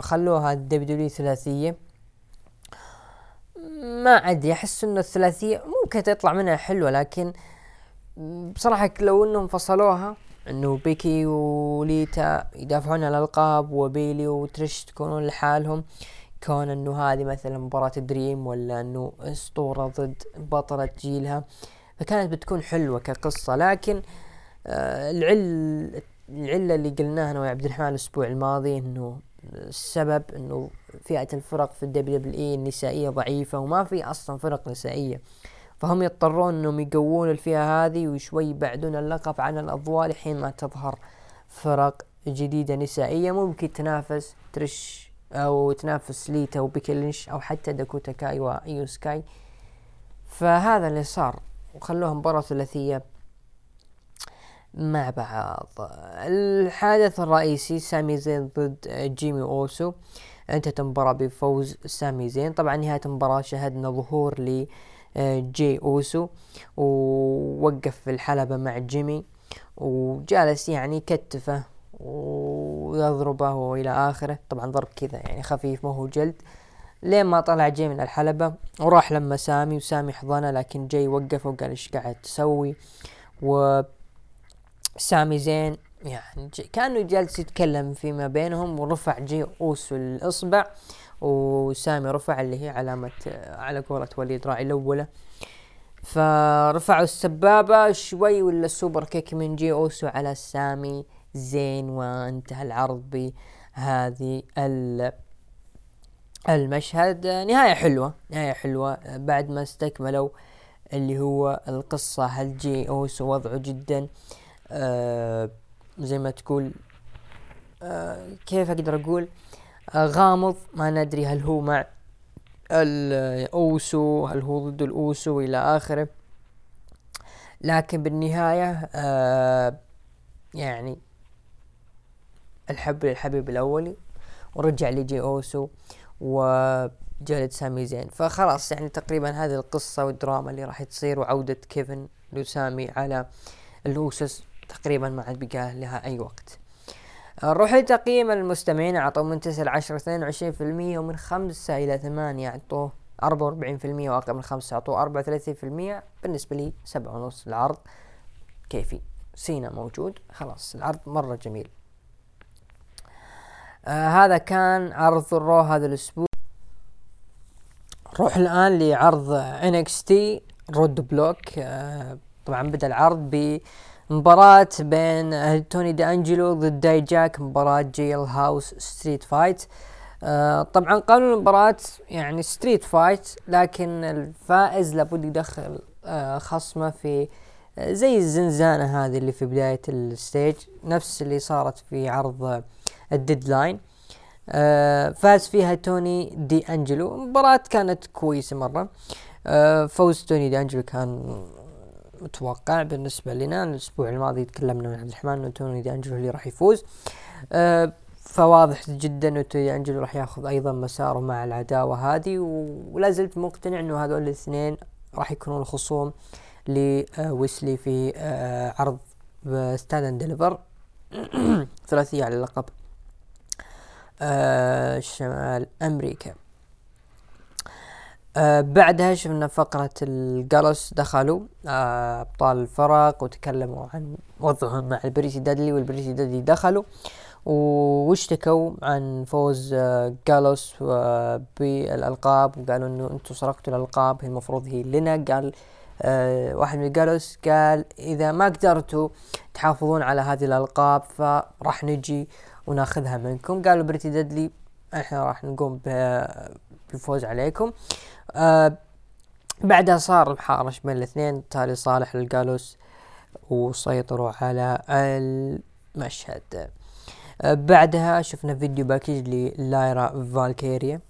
Speaker 1: خلوها الدبليو ثلاثية. ما أدري أحس إنه الثلاثية ممكن تطلع منها حلوة لكن بصراحة لو إنهم فصلوها إنه بيكي وليتا يدافعون على الألقاب وبيلي وتريش تكونون لحالهم كون إنه هذه مثلا مباراة دريم ولا إنه أسطورة ضد بطلة جيلها فكانت بتكون حلوة كقصة. لكن آه العل العلة اللي قلناها أنا وعبد الرحمن الأسبوع الماضي إنه السبب إنه فئة الفرق في الدبليو دبليو إي النسائية ضعيفة وما في أصلا فرق نسائية. فهم يضطرون إنهم يقوون الفئة هذه وشوي يبعدون اللقب عن الأضواء لحين ما تظهر فرق جديدة نسائية ممكن تنافس تريش أو تنافس ليتا وبيكي لينش أو حتى داكوتا كاي وايو سكاي فهذا اللي صار. وخلوها مباراة ثلاثية. مع بعض. الحادث الرئيسي سامي زين ضد جيمي اوسو انتهت المباراة بفوز سامي زين. طبعا نهاية المباراة شهدنا ظهور ل جاي اوسو ووقف في الحلبة مع جيمي. وجالس يعني كتفه ويضربه وإلى آخره. طبعا ضرب كذا يعني خفيف ما هو جلد. لين ما طلع جاي من الحلبة وراح لما سامي وسامي حضنه لكن جاي وقفه وقال إيش قاعد تسوي؟ و سامي زين يعني كانه جالس يتكلم فيما بينهم ورفع جاي اوسو الإصبع وسامي رفع اللي هي علامة على قولة وليد راعي الأولى. فرفعوا السبابة شوي ولا superkick من جاي اوسو على سامي زين وانتهى العرض بهذه المشهد. نهاية حلوة نهاية حلوة. بعد ما استكملوا اللي هو القصة هل جاي اوسو وضعه جدا؟ آه زي ما تقول آه كيف أقدر أقول؟ آه غامض ما ندري هل هو مع الأوسو هل هو ضد الأوسو إلى آخره. لكن بالنهاية آه يعني الحب للحبيب الاولي ورجع لي جاي أوسو وجلد سامي زين. فخلاص يعني تقريبا هذه القصة والدراما اللي راح تصير وعودة كيفن لسامي على الأوسس. تقريبا ما عاد بقى لها أي وقت. نروح لتقييم المستمعين أعطوا من تسعة لعشرة اثنين وعشرين في المية ومن خمسة إلى ثمانية أعطوه أربعة وأربعين في المية وأقل من خمسة أعطوه أربعة وثلاثين في المية. بالنسبة لي سبعة ونص العرض كيفي. سينا موجود. خلاص العرض مرة جميل. آه هذا كان عرض الرو هذا الأسبوع. نروح الآن لعرض انكستي رود بلوك. آه طبعا بدأ العرض بمباراة بين توني دي انجلو ضد داي جاك مباراة jailhouse street fight. آه طبعا قانون المباراة يعني street fight لكن الفائز لابد يدخل آه خصمه في آه زي الزنزانة هذه اللي في بداية ال stage نفس اللي صارت في عرض الديدلاين. آه فاز فيها توني دي انجلو مباراة كانت كويسة مرة. آه فوز توني دي انجلو كان متوقع بالنسبة لنا. الأسبوع الماضي تكلمنا من عبد الرحمن إنه توني دي أنجلو اللي راح يفوز. آه فواضح جدا توني أنجلو راح ياخذ أيضا مساره مع العداوة هذه. ولا زلت مقتنع إنه هذول الاثنين راح يكونون الخصوم لويس لي في آه عرض ستاند اند ديليفر ثلاثية على اللقب آه شمال أمريكا. آه بعدها شفنا فقرة الجالوس دخلوا آه أبطال الفرق وتكلموا عن وضعهم مع البريسي دادلي والبريتي ديدلي دخلوا واشتكوا عن فوز آه جالوس آه بالألقاب وقالوا إنه أنتم سرقتوا الألقاب هي المفروض هي لنا. قال آه واحد من Gallus قال إذا ما قدرتوا تحافظون على هذه الألقاب فراح نجي وناخذها منكم. قالوا Pretty Deadly إحنا راح نقوم بالفوز عليكم. آه بعدها صار محارش بين الاثنين. تالي صالح لل Gallus وسيطروا على المشهد. آه بعدها شفنا فيديو package للايرا فالكيريا.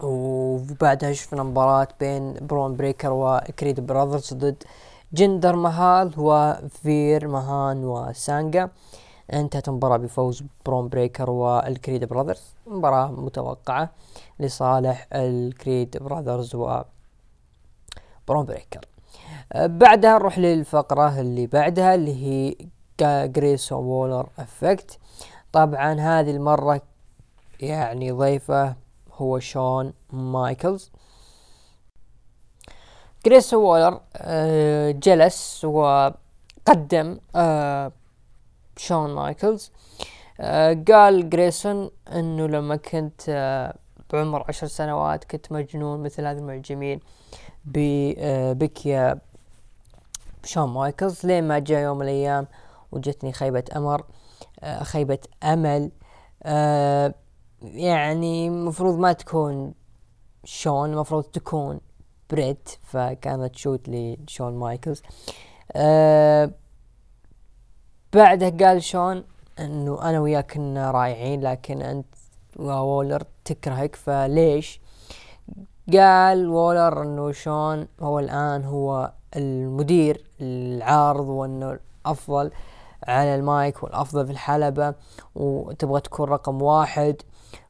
Speaker 1: وبعدها شفنا مباراة بين برون بريكر وكريد براذرز ضد جندر مهال وفير ماهان وسانجا. انتهت المباراة بفوز برون بريكر والكريد براذرز مباراة متوقعة لصالح الكريد براذرز و برون بريكر. بعدها نروح للفقرة اللي بعدها اللي هي Grayson Waller Effect. طبعا هذه المرة يعني ضيفه هو شون مايكلز. جريسون وولر أه جلس وقدم أه شون مايكلز آه قال جريسون إنه لما كنت آه بعمر عشر سنوات كنت مجنون مثل هذا المعجبين بك يا شون مايكلز. لين ما جاء يوم من الأيام وجتني خيبة أمل آه خيبة أمل؟ آه يعني المفروض ما تكون شون المفروض تكون بريت فكانت shot لشون مايكلز. آه بعده قال شون؟ إنه أنا وياك كنا رائعين لكن أنت وولر تكرهك فليش؟ قال وولر إنه شون هو الآن هو المدير العرض وإنه الأفضل على المايك والأفضل في الحلبة وتبغى تكون رقم واحد.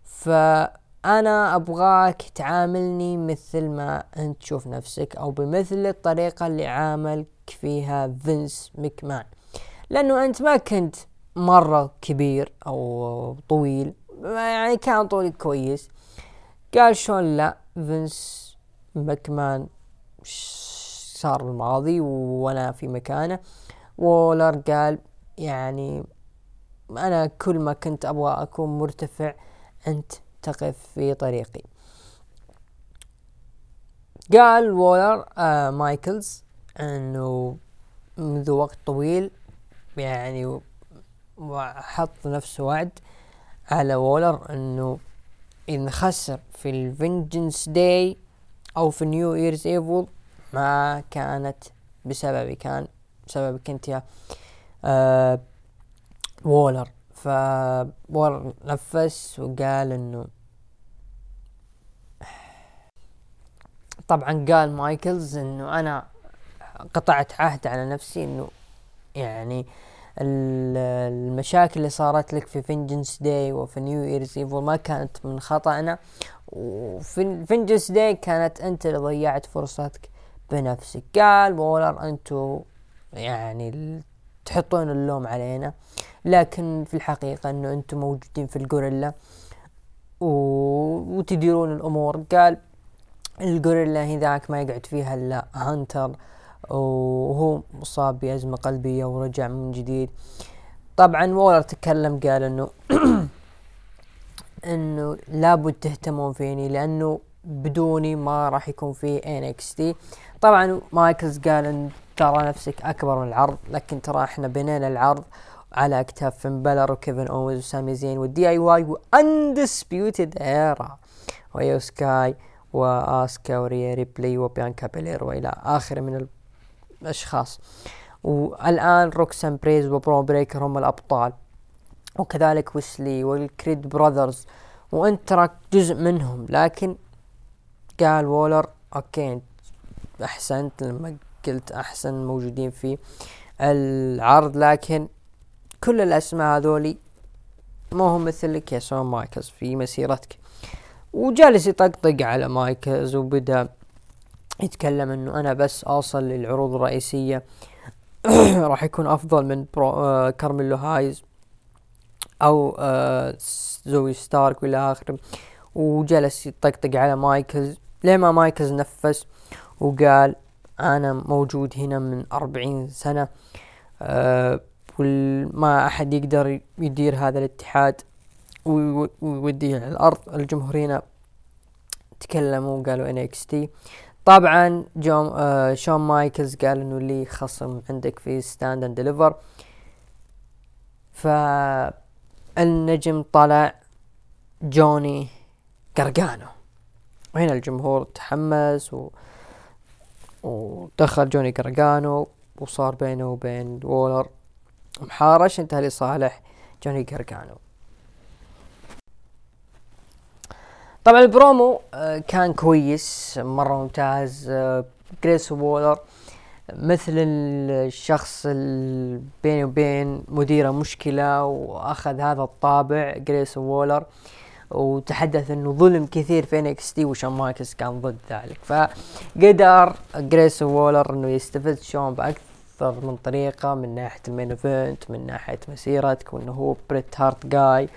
Speaker 1: فأنا أبغاك تعاملني مثل ما أنت تشوف نفسك أو بمثل الطريقة اللي عاملك فيها فينس مكمان لأنه أنت ما كنت مرة كبير أو طويل. يعني كان طولي كويس. قال شون لا فينس مكمان صار بالماضي وأنا في مكانه. وولر قال يعني أنا كل ما كنت أبغى أكون مرتفع أنت تقف في طريقي. قال وولر آه مايكلز إنه منذ وقت طويل يعني وحط نفسه وعد على وولر إنه ان خسر في ال Vengeance Day أو في New Year's Evil ما كانت بسببي كان بسببك انت يا آه وولر. فوولر نفس وقال إنه طبعا قال مايكلز إنه أنا قطعت عهد على نفسي إنه يعني المشاكل اللي صارت لك في Vengeance Day وفي New Year's Evil ما كانت من خطأنا وفي Vengeance Day كانت أنت اللي ضيعت فرصتك بنفسك. قال وولر أنتو يعني تحطون اللوم علينا لكن في الحقيقة إنه أنتم موجودين في ال gorilla و... وتديرون الأمور. قال ال gorilla هذاك ما يقعد فيها إلا هانتر وهو مصاب بأزمة قلبية ورجع من جديد. طبعا وولر تكلم قال إنه إنه لابد تهتمون فيني لأنه بدوني ما راح يكون في NXT طبعا مايكلز قال إن ترى نفسك أكبر من العرض لكن ترى إحنا بنينا العرض على اكتاف فين بالور وكيفن اوز وسامي زين وال DIY و Undisputed Era وايو سكاي واسكا وريا ريبلي وبيانكا بيلير وإلى آخره من الاشخاص والآن روكسان بريز وبرون بريكر هم الأبطال. وكذلك ويسلي والكريد براذرز. وانت تراك جزء منهم لكن قال وولر okay أحسنت لما قلت إحنا موجودين في العرض لكن كل الأسماء هذولي ما هم مثلك يا شون مايكلز في مسيرتك. وجالس يطقطق على مايكلز وبدأ يتكلم إنه أنا بس اوصل للعروض الرئيسية. راح يكون أفضل من برون آه كارميلو هايز أو آه زوي ستارك وإلى آخره. وجلس يطقطق على مايكلز. لما مايكلز نفس وقال أنا موجود هنا من أربعين سنة أه وما أحد يقدر يدير هذا الاتحاد. ويوديه على الأرض الجمهور هنا تكلموا وقالوا NXT. طبعا جون آه شون مايكلز قال إنه لي خصم عندك في Stand & Deliver فالنجم طلع جوني قرقانو وهنا الجمهور تحمس و ودخل جوني قرقانو وصار بينه وبين وولر محارش. انتهى لصالح جوني قرقانو طبعا البرومو آه، كان كويس مرة ممتاز آه، جريسون وولر مثل الشخص بينه وبين مديره مشكلة وأخذ هذا الطابع جريسون وولر وتحدث إنه ظلم كثير في NXT وشون مايكلز كان ضد ذلك. فقدر جريسون وولر إنه يستفز شون بأكثر من طريقة من ناحية ال main event من ناحية مسيرتك وإنه هو بريت هارت جاي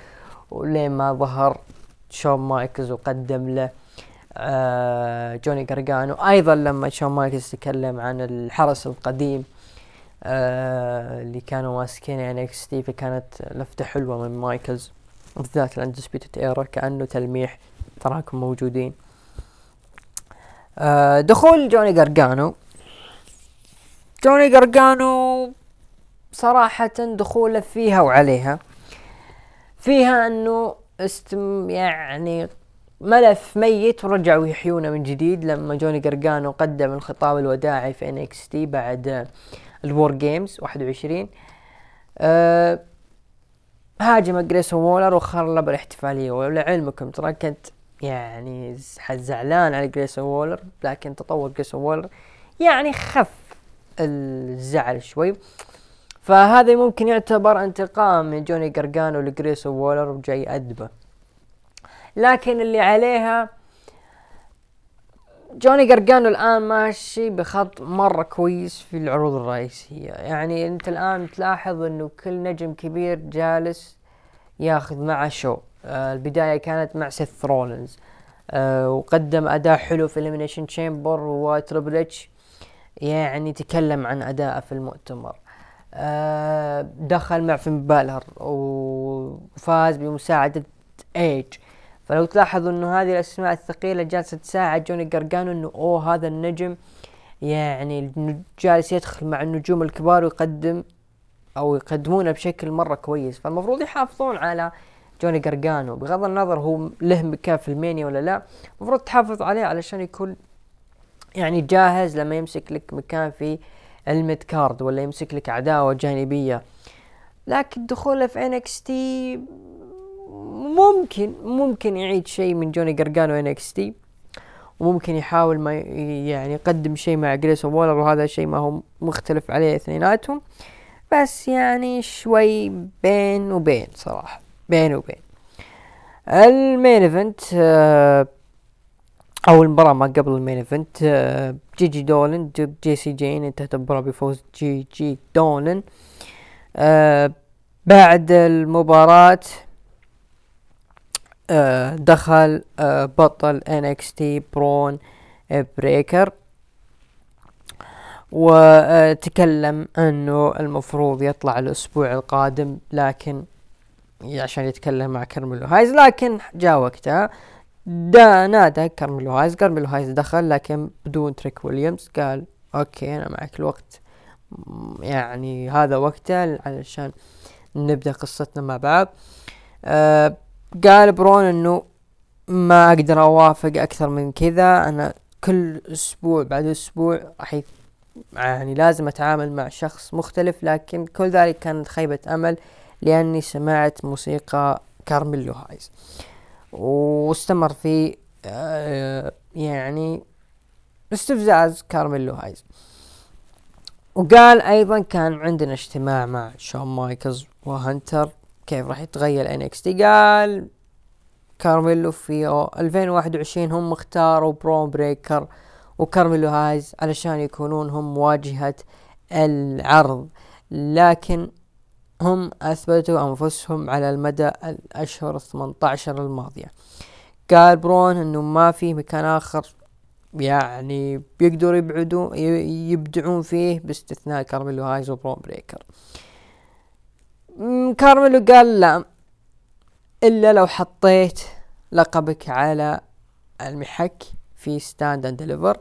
Speaker 1: ولين ما ظهر شون مايكلز وقدم له آه جوني جرجانو أيضا لما شون مايكلز تكلم عن الحرس القديم آه اللي كانوا ماسكين يعني NXT فكانت لفتة حلوة من مايكلز بالذات ال Undisputed Era كأنه تلميح تراكم موجودين. آه دخول جوني جرجانو جوني جرجانو صراحة دخوله فيها وعليها فيها إنه استم يعني ملف ميت ورجعوا يحيونه من جديد. لما جوني قرقانو قدم الخطاب الوداعي في NXT بعد ال WarGames 21 أه هاجم جريسون وولر وخرب بالاحتفالية. ولعلمكم ترى كنت يعني زعلان على جريسون وولر لكن تطور جريسون وولر يعني خف الزعل شوي. فهذا ممكن يعتبر انتقام من جوني قرقانو لجريسون وولر وجاي يأدبه. لكن اللي عليها جوني قرقانو الآن ماشي بخط مرة كويس في العروض الرئيسية. يعني أنت الآن تلاحظ أنه كل نجم كبير جالس ياخذ معه show. آه البداية كانت مع سيث رولنز آه وقدم أداء حلو في Elimination Chamber وتريبل اتش يعني تكلم عن أداءه في المؤتمر. دخل مع فين بالر وفاز بمساعدة ايج فلو تلاحظوا إنه هذه الأسماء الثقيلة جالسة تساعد جوني قرقانو إنه أوه هذا النجم. يعني جالس يدخل مع النجوم الكبار ويقدم أو يقدمونه بشكل مرة كويس. فالمفروض يحافظون على جوني قرقانو بغض النظر هو له مكان في ال Mania ولا لا المفروض تحافظ عليه علشان يكون يعني جاهز لما يمسك لك مكان في ال mid card ولا يمسك لك عداوة جانبية. لكن دخوله في NXT ممكن ممكن يعيد شيء من جوني قرقانو NXT. وممكن يحاول ما يعني يقدم شيء مع جريسون وولر وهذا شيء ما هو مختلف عليه اثنيناتهم. بس يعني شوي بين وبين صراحة بين وبين. ال main event آه أو المباراة ما قبل ال main event آه جي جي دولن جيسي جين انتهت المباراة بفوز جي جي دولن آه بعد المباراة آه دخل آه بطل NXT برون بريكر وتكلم انه المفروض يطلع الأسبوع القادم لكن عشان يتكلم مع كارميلو هايز لكن جاء وقتها. دا نادى كارميلو هايز كارميلو هايز دخل لكن بدون تريك ويليامز قال okay أنا معك الوقت. يعني هذا وقته علشان نبدأ قصتنا مع بعض. آه قال برون إنه ما أقدر أوافق أكثر من كذا. أنا كل أسبوع بعد أسبوع راح يعني لازم أتعامل مع شخص مختلف لكن كل ذلك كانت خيبة أمل لأني سمعت موسيقى كارميلو هايز واستمر في آه يعني استفزاز كارميلو هايز. وقال أيضا كان عندنا اجتماع مع شون مايكلز وهنتر كيف راح يتغير NXT. قال كارميلو في 2021 هم اختاروا برون بريكر وكارميلو هايز علشان يكونون هم واجهة العرض. لكن هم أثبتوا أنفسهم على المدى الأشهر 18 الماضية. قال برون إنه ما في مكان آخر يعني بيقدروا يبعدون يبدعون فيه باستثناء كارميلو هايز وبرون بريكر. كارميلو قال لا إلا لو حطيت لقبك على المحك في Stand and Deliver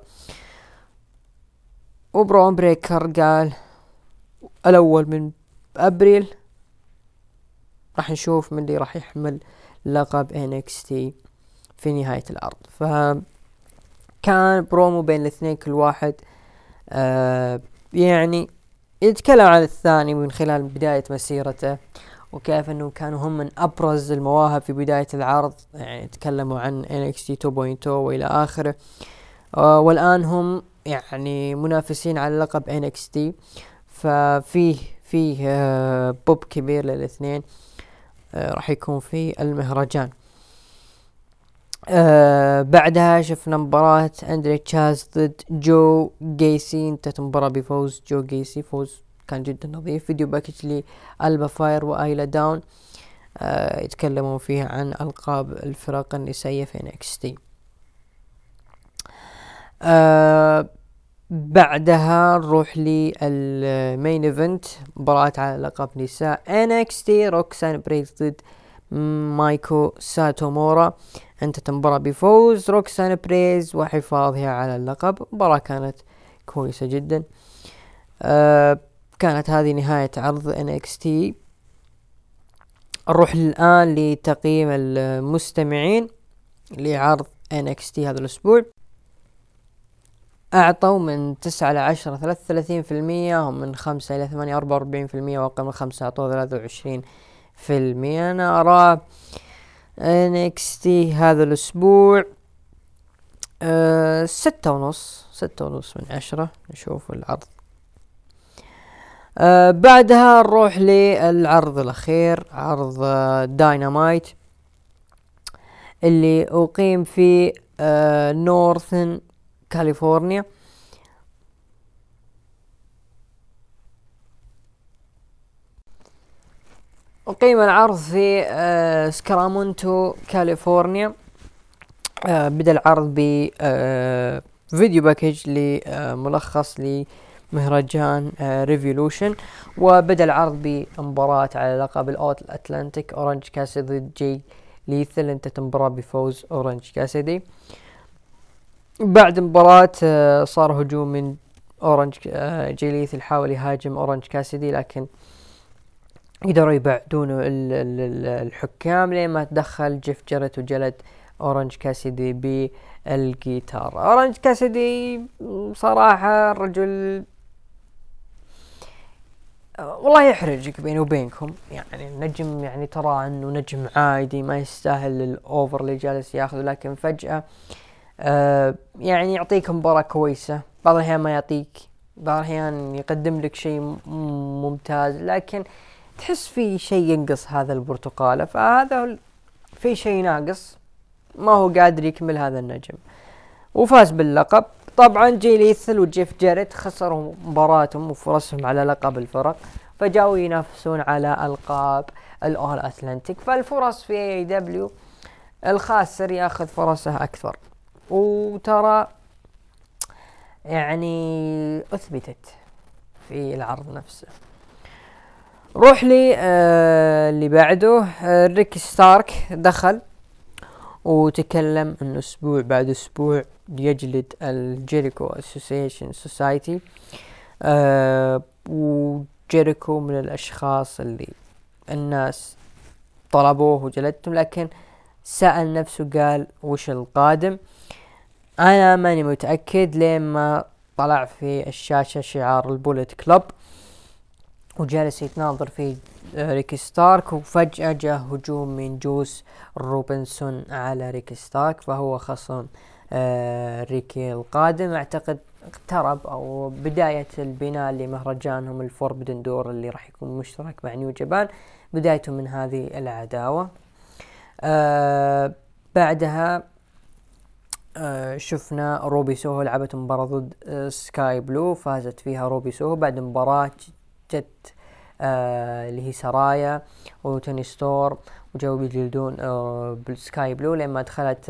Speaker 1: وبرون بريكر قال الأول من ابريل راح نشوف من اللي راح يحمل لقب NXT في نهاية العرض. ف كان برومو بين الاثنين كل واحد آه يعني يتكلم عن الثاني من خلال بداية مسيرته وكيف إنه كانوا هم من أبرز المواهب في بداية العرض يعني تكلموا عن NXT 2.0 وإلى آخره. آه والآن هم يعني منافسين على لقب NXT ففيه فيه آه بوب كبير للاثنين آه راح يكون في المهرجان. آه بعدها شفنا مباراة أندري تشيس ضد جو جيسي. انتهت المباراة بفوز جو جيسي. فوز كان جدا نظيف. video package لألبا فاير وآيلا داون آه يتكلمون فيها عن ألقاب الفرق النسائية في تي آه بعدها نروح لل main event مباراة على لقب نساء NXT روكسان بريز ضد مايكو ساتومورا. انتهت المباراة بفوز روكسان بريز وحفاظها على اللقب. مباراة كانت كويسة جدا. آه كانت هذه نهاية عرض NXT نروح الآن لتقييم المستمعين لعرض NXT هذا الأسبوع. أعطوا من تسعة إلى عشرة ثلاثة وثلاثين في المية ومن خمسة إلى ثمانية أربعة وأربعين في المية وأقل من خمسة أعطوا ثلاثة وعشرين في المية. أنا أرى NXT هذا الأسبوع أه ستة ونص ستة ونص من عشرة نشوف العرض. أه بعدها نروح للعرض الأخير عرض داينامايت اللي أقيم في نورثن كاليفورنيا أقيم العرض في آه سكرامونتو كاليفورنيا. آه بدأ العرض ب آه video package لملخص لمهرجان آه ريفولوشن وبدأ العرض بمباراة على لقب الأول أتلانتيك أورنج كاسيدي جي ليثل. انتهت المباراة بفوز أورنج كاسيدي. بعد مباراة آه صار هجوم من أورنج آه جي ليثل حاول يهاجم أورنج كاسيدي لكن قدروا يبعدون الحكام لين ما تدخل جيف جاريت وجلد أورنج كاسيدي بالجيتار. أورنج كاسيدي صراحة الرجل والله يحرجك بيني وبينكم. يعني النجم يعني ترى أنه نجم عادي ما يستاهل ال over اللي جالس ياخذه لكن فجأة آه يعني يعطيك مباراة كويسة. بعض الأحيان ما يعطيك بعض الأحيان يقدم لك شيء ممتاز. لكن تحس في شيء ينقص هذا البرتقالة. فهذا في شيء ناقص. ما هو قادر يكمل هذا النجم. وفاز باللقب. طبعا جي ليثل وجيف جاريت خسروا مباراتهم وفرصهم على لقب الفرق. فجاوا ينافسون على ألقاب الأول أتلانتيك. فالفرص في AEW الخاسر ياخذ فرصه أكثر. وترى يعني أثبتت في العرض نفسه. نروح لي آه اللي بعده آه ريكي ستارك دخل وتكلم إنه أسبوع بعد أسبوع يجلد الجيريكو اسوسيشن سوسايتي آه وجيريكو من الأشخاص اللي الناس طلبوه وجلدتهم لكن سأل نفسه قال وش القادم؟ أنا ماني متأكد لين ما طلع في الشاشة شعار البوليت كلوب وجالس يتناظر في ريكي ستارك وفجأة جاء هجوم من جوش روبنسون على ريكي ستارك فهو خصم آه ريكي القادم. أعتقد اقترب أو بداية البناء لمهرجانهم الفوربدن دور اللي راح يكون مشترك مع نيو جابان بدايته من هذه العداوة. آه بعدها آه شفنا روبي سوهو لعبت مباراة ضد آه سكاي بلو فازت فيها روبي سوهو بعد مباراة جت آه اللي هي سرايا وتوني ستورم وجو بيجلدون بالسكاي بلو لما دخلت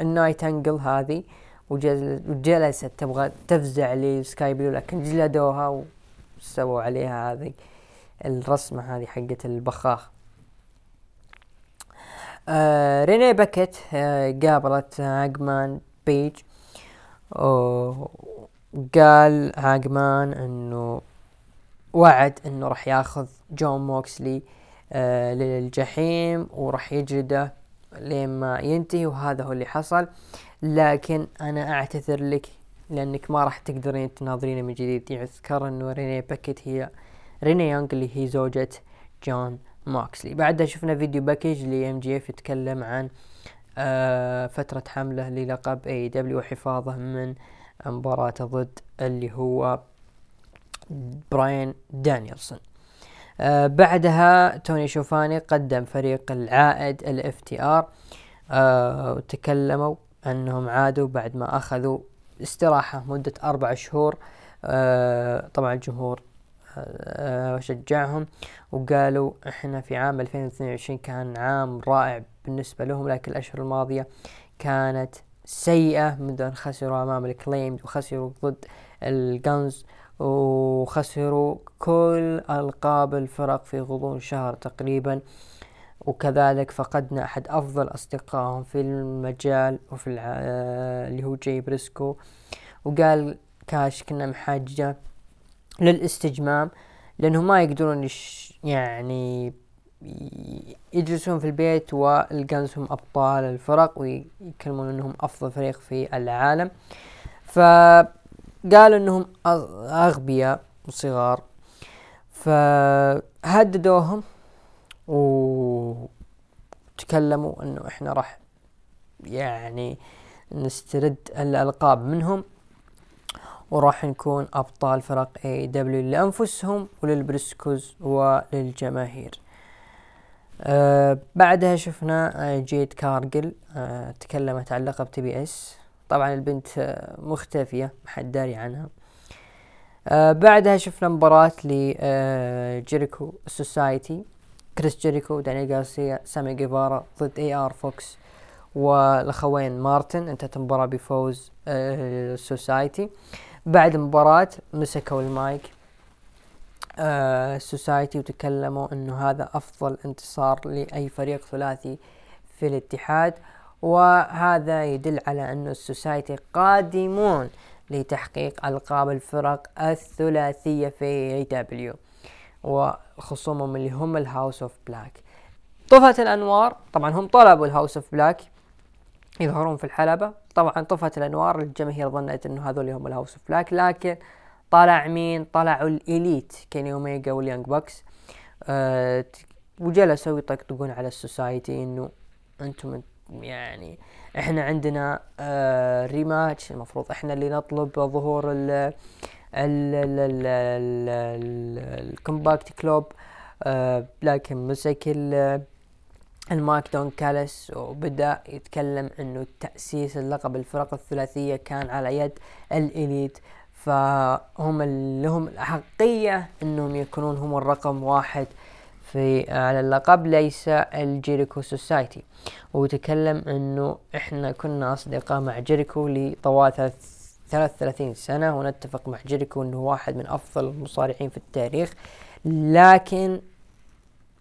Speaker 1: النايت انجل هذه وجلست تبغى تفزع لسكاي بلو لكن جلدوها وسووا عليها هذه الرسمة هذه حقت البخاخ. آه ريني باكيت آه قابلت هانجمان بيج. وقال هانجمان إنه وعد إنه راح ياخذ جون موكسلي آه للجحيم وراح يجلده لين ما ينتهي وهذا هو اللي حصل. لكن أنا أعتذر لك لأنك ما راح تقدرين تناظرين من جديد. يذكر إنه ريني باكيت هي ريني يونغ اللي هي زوجة جون موكسلي بعدها شفنا video package ل MJF يتكلم عن آه فترة حمله للقب AEW وحفاظه من مباراته ضد اللي هو براين دانيلسون آه بعدها توني شيفاني قدم فريق العائد ال FTR آه وتكلموا أنهم عادوا بعد ما أخذوا استراحة مدة أربع شهور. آه طبعا الجمهور آه شجعهم وقالوا إحنا في عام 2022 كان عام رائع بالنسبة لهم لكن الأشهر الماضية كانت سيئة منذ ان خسروا أمام الكليم وخسروا ضد الجنز وخسروا كل ألقاب الفرق في غضون شهر تقريبا. وكذلك فقدنا أحد أفضل أصدقائهم في المجال وفي اللي هو جاي بريسكو. وقال كاش كنا محاجة للاستجمام لأنهم ما يقدرون يش يعني يجلسون في البيت والجنز هم أبطال الفرق ويكلمون إنهم أفضل فريق في العالم. فقالوا إنهم أغبياء وصغار. فهددوهم وتكلموا إنه إحنا راح يعني نسترد الألقاب منهم. وراح نكون أبطال فرق AEW لأنفسهم وللبريسكوز وللجماهير. أه بعدها شفنا آه، جيد كارجيل أه تكلمت عن لقب TBS. طبعا البنت آه، مختفية محد داري عنها. بعدها شفنا مباراة لجيريكو آه، سوسايتي. كريس جيريكو داني غارسيا سامي جيفارا ضد AR فوكس والأخوين مارتن. انتهت المباراة بفوز سوسايتي. بعد المباراة مسكوا المايك آه وتكلموا إنه هذا أفضل انتصار لأي فريق ثلاثي في الاتحاد وهذا يدل على إنه السوسايتي قادمون لتحقيق ألقاب الفرق الثلاثية في AEW وخصومهم اللي هم ال House of Black طفت الأنوار طبعا هم طلبوا ال House of Black يظهرون في الحلبة. طبعا طفت الأنوار الجماهير ظنت إنه هذول هم ال House of Black لكن طلع مين؟ طلعوا ال Elite كيني أوميجا وال Young Bucks. أه وجلسوا يطقطقون على ال Society إنه أنتم يعني إحنا عندنا آه rematch المفروض إحنا اللي نطلب ظهور ال ال Combat Club آه لكن مسك المايك دون كالس وبدأ يتكلم إنه تأسيس اللقب الفرق الثلاثية كان على يد ال Elite. فهم اللي لهم الأحقية إنهم يكونون هم الرقم واحد في على اللقب ليس ال Jericho Society. وتكلم إنه إحنا كنا أصدقاء مع جيريكو لطوال ثلاث ثلاثين سنة ونتفق مع جيريكو إنه واحد من أفضل المصارعين في التاريخ. لكن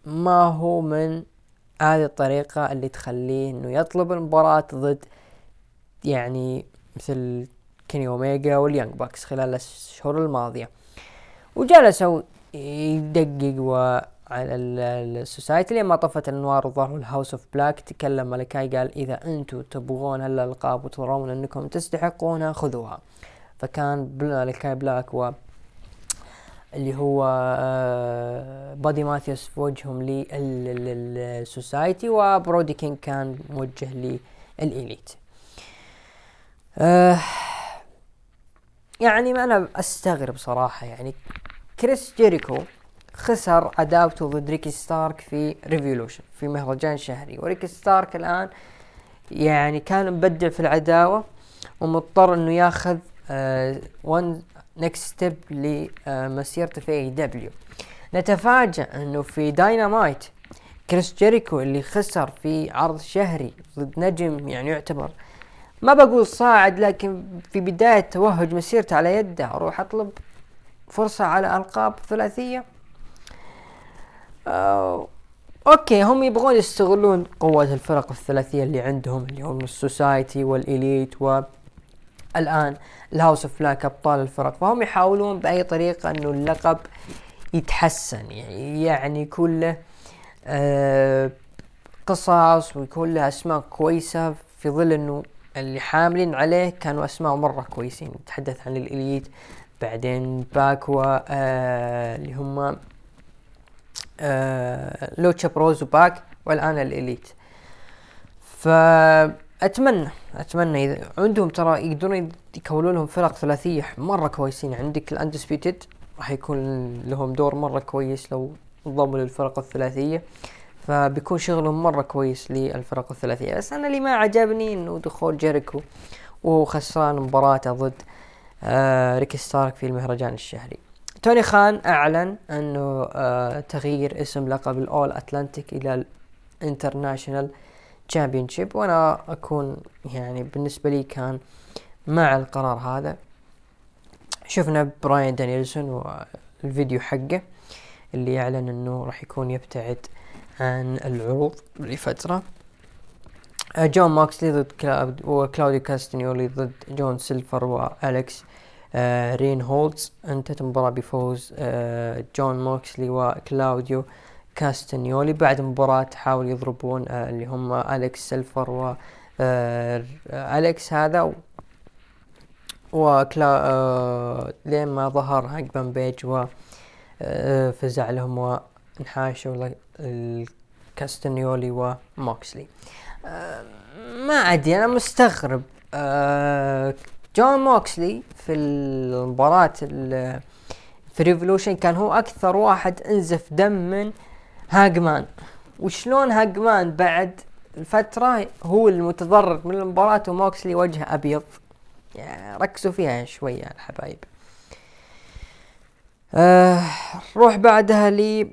Speaker 1: ما هو من هذه الطريقة اللي تخليه إنه يطلب المباراة ضد يعني مثل كيني أوميجا وال Young Bucks خلال الاشهر الماضية. وجلسوا يطقطق على ال Society لما طفت الانوار وظهروا ال House of Black. تكلم ملكاي قال إذا أنتم تبغون هالألقاب وترون أنكم تستحقونها خذوها. فكان ملكاي بلاك و اللي هو بادي ماثيوس في وجههم لل Society وبرودي كينج كان موجه لل Elite أه يعني ما أنا أستغرب صراحة يعني كريس جيريكو خسر عداوته ضد ريكي ستارك في Revolution في مهرجان شهري. وريكي ستارك الآن يعني كان مبدع في العداوة ومضطر إنه ياخذ one next step لمسيرته في AEW نتفاجأ انه في داينامايت كريس جيريكو اللي خسر في عرض شهري ضد نجم يعني يعتبر ما بقول صاعد لكن في بداية توهج مسيرته على يده أروح اطلب فرصة على القاب ثلاثية أوكي هم يبغون يستغلون قوة الفرق الثلاثية اللي عندهم اللي هم ال Society وال Elite و الآن ال House of Black أبطال الفرق فهم يحاولون بأي طريقة أنه اللقب يتحسن يعني, يكون له آه قصص ويكون له أسماء كويسة في ظل أنه اللي حاملين عليه كانوا أسماء مرة كويسين. نتحدث عن ال Elite بعدين PAC و آه اللي هم آه Lucha Bros و PAC والآن ال Elite. فاتمنى أتمنى إذا عندهم ترى يقدرون يكونوا لهم فرق ثلاثية مرة كويسين. عندك ال Undisputed راح يكون لهم دور مرة كويس لو انضموا للفرق الثلاثية فبيكون شغلهم مرة كويس للفرق الثلاثية. بس أنا اللي ما عجبني إنه دخول جيريكو وهو خسران مباراته ضد آه ريكي ستارك في المهرجان الشهري. توني خان أعلن إنه آه تغيير اسم لقب ال All-Atlantic إلى ال International Championship وأنا أكون يعني بالنسبة لي كان مع القرار هذا. شفنا براين دانيلسون والفيديو حقه اللي يعلن إنه راح يكون يبتعد عن العروض لفترة. آه جون موكسلي ضد كلاود وكلاوديو كاستنيولي ضد جون سيلفر وأليكس آه رين هولتز. انتهت المباراة بفوز آه جون موكسلي وكلاوديو. كاستنيولي بعد مباراة حاول يضربون آه اللي هم أليكس سيلفر و آه أليكس هذا وكلا آه لين ما ظهر هاك بيج و آه فزع لهم وانحاشوا الكاستنيولي وموكسلي آه ما ادري أنا مستغرب. آه جون موكسلي في المباراة في Revolution كان هو أكثر واحد أنزف دم من Hangman. وشلون Hangman بعد الفترة هو المتضرر من المباراة وموكسلي وجهه أبيض. يعني ركزوا فيها شوية الحبايب. آه روح بعدها لي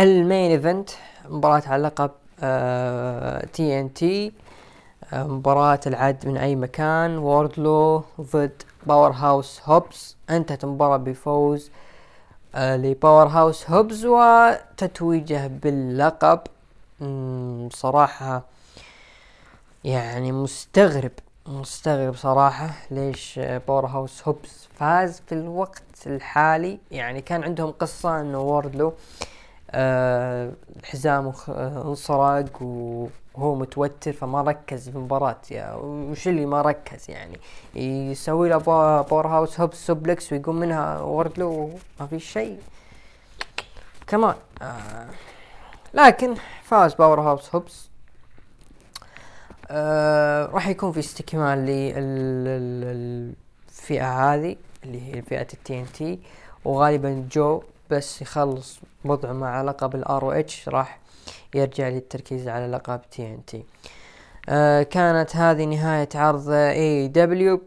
Speaker 1: ال main event مباراة على لقب آه TNT مباراة العد من أي مكان ووردلو ضد باور هاوس هوبز. انتهت المباراة بفوز آه لباور هاوس هوبز وتتويجه باللقب. صراحة يعني مستغرب مستغرب صراحة ليش باور هاوس هوبز فاز في الوقت الحالي. يعني كان عندهم قصة إنه ووردلو آه حزامه انسرق وهو متوتر فما ركز في المباراة. يعني وش اللي ما ركز يعني؟ يسوي له باور هاوس هوبز suplex ويقوم منها وردلو ما في شيء. كمان آه لكن فاز باور هاوس هوبس راح يكون في استكمال للفئة هذه اللي هي فئة ال TNT. وغالبا جو بس يخلص وضعه مع لقب ال ROH راح يرجع للتركيز على لقب TNT كانت هذه نهاية عرض AEW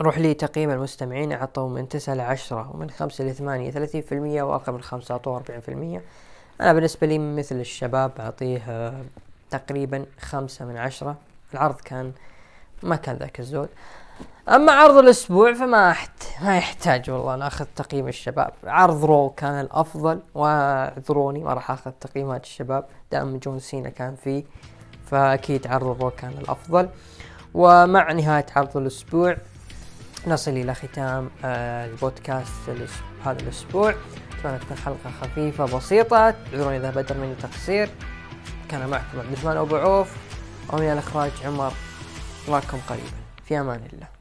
Speaker 1: نروح لي تقييم المستمعين أعطوا من تسعة لعشرة ومن خمسة لثمانية ثلاثين في المية وأقل من خمسة أعطوه أربعين في المية. أنا بالنسبة لي مثل الشباب أعطيه آه، تقريبا خمسة من عشرة. العرض كان ما كان ذاك الزود. أما عرض الأسبوع فما أحت... ما يحتاج والله ناخذ تقييم الشباب. عرض Raw كان الأفضل واعذروني ما راح أخذ تقييمات الشباب دام جون سينا كان فيه فأكيد عرض Raw كان الأفضل. ومع نهاية عرض الأسبوع نصل إلى ختام آه، البودكاست هذا الأسبوع. أتمنى تكون حلقة خفيفة بسيطة اعذروني إذا بدر مني تقصير. كان معكم عبد الرحمن أبو عوف ومن الإخراج عمر. نراكم قريبا. في أمان الله.